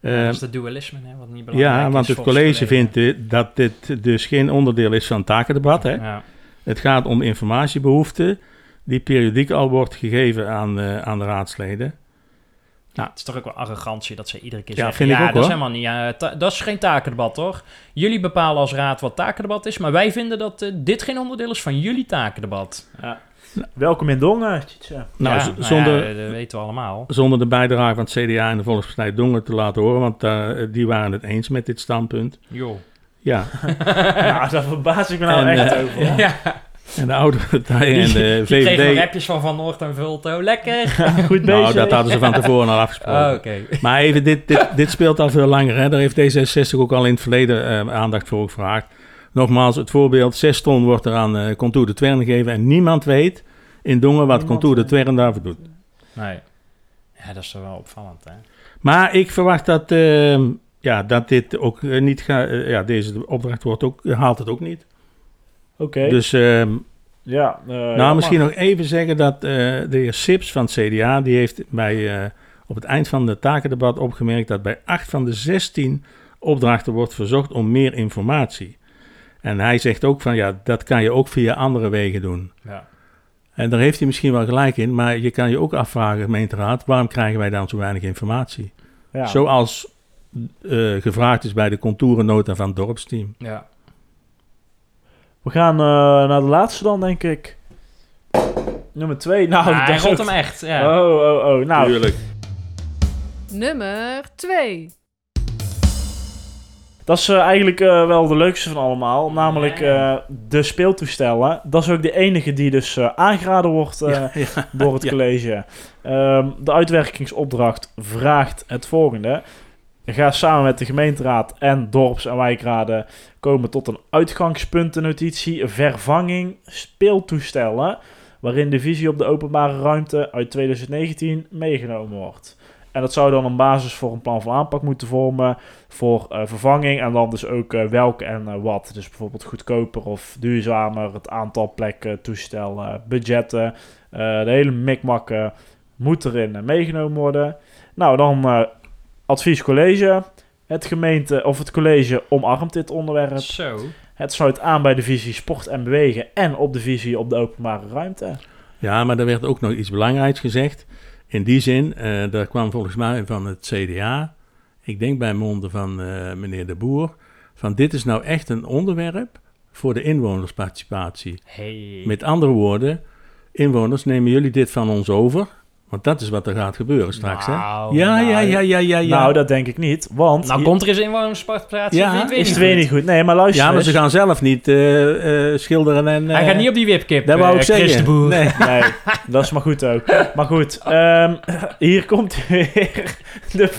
Ja, Ehm, dat is het dualisme, hè, wat niet belangrijk ja, is want het college vindt dat dit dus geen onderdeel is van het takendebat. Hè? Ja. Het gaat om informatiebehoeften die periodiek al wordt gegeven aan, eh, aan de raadsleden. Ja, het is toch ook wel arrogantie dat ze iedere keer Ja, zeggen... vind ik ja, ook, dat is helemaal niet... ja, dat is geen takendebat, toch? Jullie bepalen als raad wat takendebat is... maar wij vinden dat eh, dit geen onderdeel is van jullie takendebat. Ja. Welkom in Dongen. Nou, Ja, nou zonder, ja, dat weten we allemaal. zonder de bijdrage van het CDA en de Volkspartij Dongen te laten horen, want eh, die waren het eens met dit standpunt. Joh. Ja. nou, daar verbaas ik me nou En, echt over. Ja. En de oude partijen en de Je kreeg nog VVD... appjes van Van Noort en Vulto. Lekker. Goed Nou, dat hadden ze van tevoren al afgesproken. Oh, oké. Maar even, dit, dit, dit speelt al veel langer. Hè? Daar heeft D66 ook al in het verleden eh, aandacht voor gevraagd. Nogmaals, het voorbeeld, 6 ton wordt er aan eh Contour de Twern gegeven... en niemand weet in Dongen wat Contour de Twern daarvoor doet. Nee. Ja, dat is toch wel opvallend, hè? Maar ik verwacht dat, eh, ja, dat dit ook niet gaat... ja, deze opdracht wordt ook, haalt het ook niet. Oké. Dus... ehm, Ja, eh, nou, misschien nog even zeggen dat eh, de heer Sips van het CDA... die heeft bij, eh, op het eind van het takendebat opgemerkt... dat bij 8 van de 16 opdrachten wordt verzocht om meer informatie. En hij zegt ook van, ja, dat kan je ook via andere wegen doen. Ja. En daar heeft hij misschien wel gelijk in... maar je kan je ook afvragen, gemeenteraad... waarom krijgen wij dan zo weinig informatie? Ja. Zoals gevraagd is bij de contourennota van het dorpsteam. Ja. We gaan eh, naar de laatste dan, denk ik. Nummer twee. Nou, Ja, hij dat is rolt hem echt, ja. Oh, oh, oh. Nou, Tuurlijk. Nummer 2. Dat is eh, eigenlijk eh, wel de leukste van allemaal. Namelijk eh, de speeltoestellen. Dat is ook de enige die dus eh, aangeraden wordt eh, Ja, ja, door het ja. college. Ehm, de uitwerkingsopdracht vraagt het volgende. Ga samen met de gemeenteraad en dorps- en wijkraden komen tot een uitgangspuntennotitie vervanging speeltoestellen waarin de visie op de openbare ruimte uit 2019 meegenomen wordt. En dat zou dan een basis voor een plan van aanpak moeten vormen voor eh, vervanging. En dan dus ook eh, welke en eh, wat. Dus bijvoorbeeld goedkoper of duurzamer, het aantal plekken, toestellen, budgetten. de hele mikmak eh, moet erin meegenomen worden. Nou, dan eh advies college. Het gemeente of het college omarmt dit onderwerp. Zo. Het sluit aan bij de visie sport en bewegen en op de visie op de openbare ruimte. Ja, maar er werd ook nog iets belangrijks gezegd. In die zin, eh daar kwam volgens mij van het CDA, ik denk bij monden van eh, meneer De Boer, van dit is nou echt een onderwerp voor de inwonersparticipatie. Hey. Met andere woorden, inwoners, nemen jullie dit van ons over? Want dat is wat er gaat gebeuren straks, Nou, hè? Ja, nou, ja, ja, ja, ja, ja. Nou, dat denk ik niet, want... Nou, komt er eens inwonersparticipatie? Ja, is niet het weer goed. niet goed. Nee, maar luister ja, maar eens. ze gaan zelf niet eh, eh, schilderen en... Hij eh, gaat niet op die wipkip, Dat wou eh, ik Chris zeggen. de Boer. Nee. Nee, dat is maar goed ook. Maar goed, ehm, hier komt weer de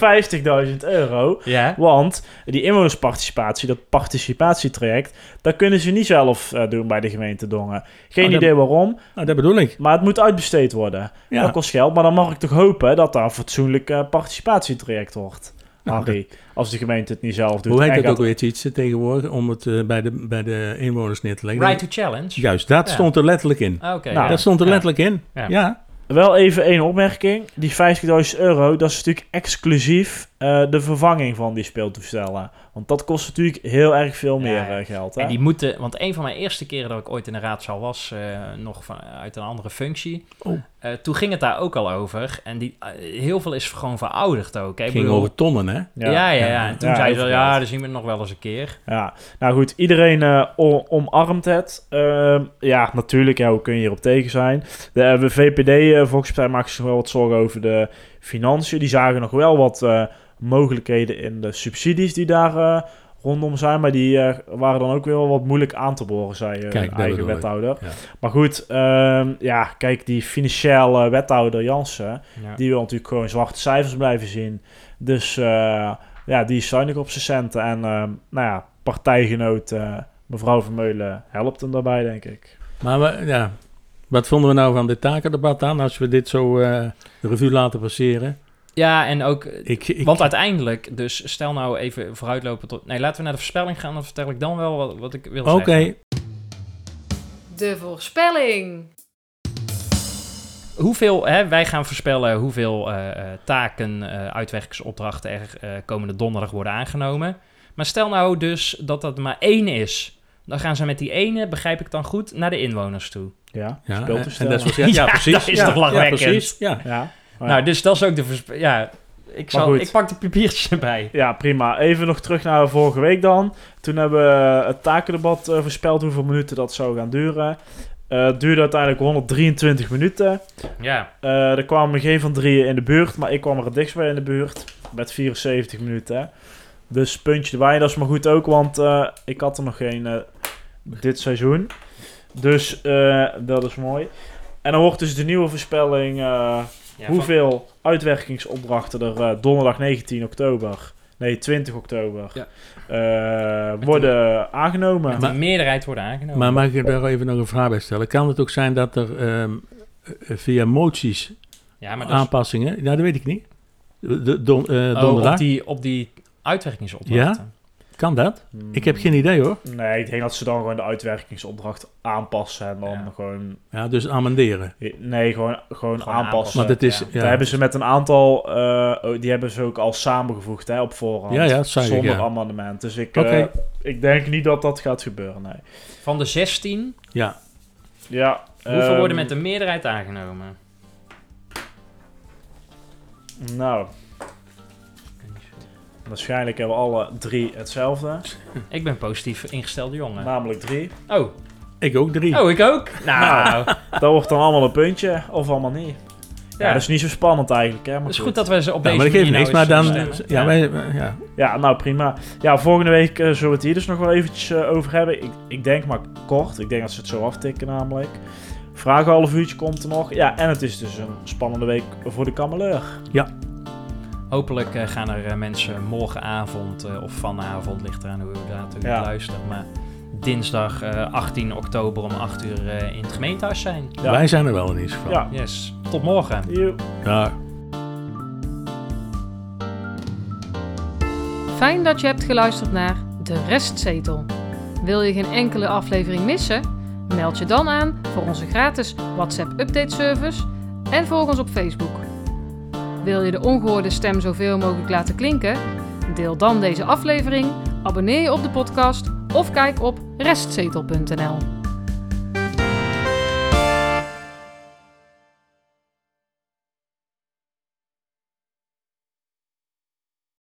50.000 euro. Ja. Want die inwonersparticipatie, dat participatietraject, dat kunnen ze niet zelf eh, doen bij de gemeente Dongen. Geen Oh, dat- idee waarom, Nou, dat bedoel ik. maar het moet uitbesteed worden. Ja. Dat kost geld, maar dan mag ik toch hopen dat daar een fatsoenlijk participatietraject wordt. Harry, als de gemeente het niet zelf doet. Hoe heet dat gaat- ook weer iets tegenwoordig, om het eh, bij, de, bij de inwoners neer te leggen? Right to challenge. Juist, dat Ja. stond er letterlijk in. Ah, Oké. Nou, ja. dat stond er Ja. letterlijk in. Ja. Ja. Wel even één opmerking. Die 50.000 euro, dat is natuurlijk exclusief eh, de vervanging van die speeltoestellen. Want dat kost natuurlijk heel erg veel meer Ja, eh, geld. Hè? En die moeten, want een van mijn eerste keren dat ik ooit in de raadzaal was, eh, nog van, uit een andere functie, Oh. eh, toen ging het daar ook al over. En die, heel veel is gewoon verouderd ook. Hè? Ik ging bedoel- over tonnen, hè? Ja, ja, ja. En toen Ja, zei ze, ja, dan zien we het nog wel eens een keer. Ja, nou goed, iedereen eh, omarmt het. Ehm, ja, natuurlijk, ja, hoe kun je hierop tegen zijn? De VPD, eh Volkspartij, maakt zich wel wat zorgen over de financiën. Die zagen nog wel wat eh, mogelijkheden in de subsidies die daar eh, rondom zijn. Maar die eh, waren dan ook weer wel wat moeilijk aan te boren, zei Kijk, dat eigen ik. wethouder. Ja. Maar goed, ehm, ja, kijk, die financiële wethouder Jansen, Ja. die wil natuurlijk gewoon zwarte cijfers blijven zien. Dus ja, die is zuinig op zijn centen. En ehm, nou ja, partijgenoot mevrouw Vermeulen helpt hem daarbij, denk ik. Maar we, ja, wat vonden we nou van dit takendebat dan, als we dit zo eh, de revue laten passeren? Ja, en ook, Ik, ik, want uiteindelijk, dus stel nou even vooruitlopen tot... Nee, laten we naar de voorspelling gaan, dan vertel ik dan wel wat, wat ik wil Oké, zeggen. De voorspelling. Hoeveel, hè, wij gaan voorspellen hoeveel eh, eh, taken, eh uitwerkingsopdrachten er eh, komende donderdag worden aangenomen. Maar stel nou dus dat dat maar één is Dan gaan ze met die ene, begrijp ik dan goed, naar de inwoners toe. Ja, Ja, en dat is wat- ja, precies. dat is Ja, toch ja, lachwekkend? precies. Ja. Ja. Nou, dus dat is ook de... Ja, ik, zal, ik pak de papiertjes erbij. Ja, prima. Even nog terug naar vorige week dan. Toen hebben we het takendebat eh, voorspeld hoeveel minuten dat zou gaan duren. Eh, het duurde uiteindelijk 123 minuten. Ja. Eh, er kwamen geen van drieën in de buurt, maar ik kwam er het dichtst bij in de buurt. Met 74 minuten. Dus puntje erbij, dat is maar goed ook, want ik had er nog geen dit seizoen. Dus eh, dat is mooi. En dan wordt dus de nieuwe voorspelling eh, Ja, hoeveel uitwerkingsopdrachten er eh, donderdag 19 oktober, nee 20 oktober, eh, worden aangenomen. Met een meerderheid worden aangenomen. Maar mag ik daar even nog een vraag bij stellen? Kan het ook zijn dat er ehm, eh, via moties Ja, maar is- aanpassingen... Nou, dat weet ik niet. De, don, eh, Oh, donderdag? op die, op die uitwerkingsopdrachten. Kan dat? Ik heb geen idee hoor. Nee, ik denk dat ze dan gewoon de uitwerkingsopdracht aanpassen en dan gewoon... Ja, dus amenderen. Nee, gewoon, gewoon, aanpassen. Want het is... Ja. Ja. Daar hebben ze met een aantal, eh, oh, die hebben ze ook al samengevoegd hè, op voorhand. Ja, ja, ik, Zonder ja. amendement. Dus ik, Oké. eh, ik denk niet dat dat gaat gebeuren, nee. Van de 16, Ja. Ja. hoeveel ehm, worden met een meerderheid aangenomen? Nou. Waarschijnlijk hebben alle drie hetzelfde. Ik ben positief ingestelde jongen. Namelijk drie. Oh. Ik ook drie. Oh, ik ook? Nou. dat wordt dan allemaal een puntje, of allemaal niet. Ja, Ja. dat is niet zo spannend eigenlijk. Hè, maar Het is goed. goed dat we ze op Ja, deze maar dat geeft manier niks, nou maar dan... Ja, wij, ja. Ja, nou prima. Ja, volgende week eh, zullen we het hier dus nog wel eventjes eh, over hebben. Ik, ik denk maar kort. Ik denk dat ze het zo aftikken namelijk. Vragen half uurtje komt er nog. Ja, en het is dus een spannende week voor de kameleur. Ja. Hopelijk eh, gaan er eh, mensen morgenavond eh, of vanavond, ligt eraan hoe u daar Ja. luistert, maar dinsdag eh, 18 oktober om 8 uur eh, in het gemeentehuis zijn. Wij zijn er wel in ieder geval. Ja. Yes. Tot morgen. Ja. Fijn dat je hebt geluisterd naar De Restzetel. Wil je geen enkele aflevering missen? Meld je dan aan voor onze gratis WhatsApp update service en volg ons op Facebook. Wil je de ongehoorde stem zoveel mogelijk laten klinken? Deel dan deze aflevering, abonneer je op de podcast of kijk op restzetel.nl.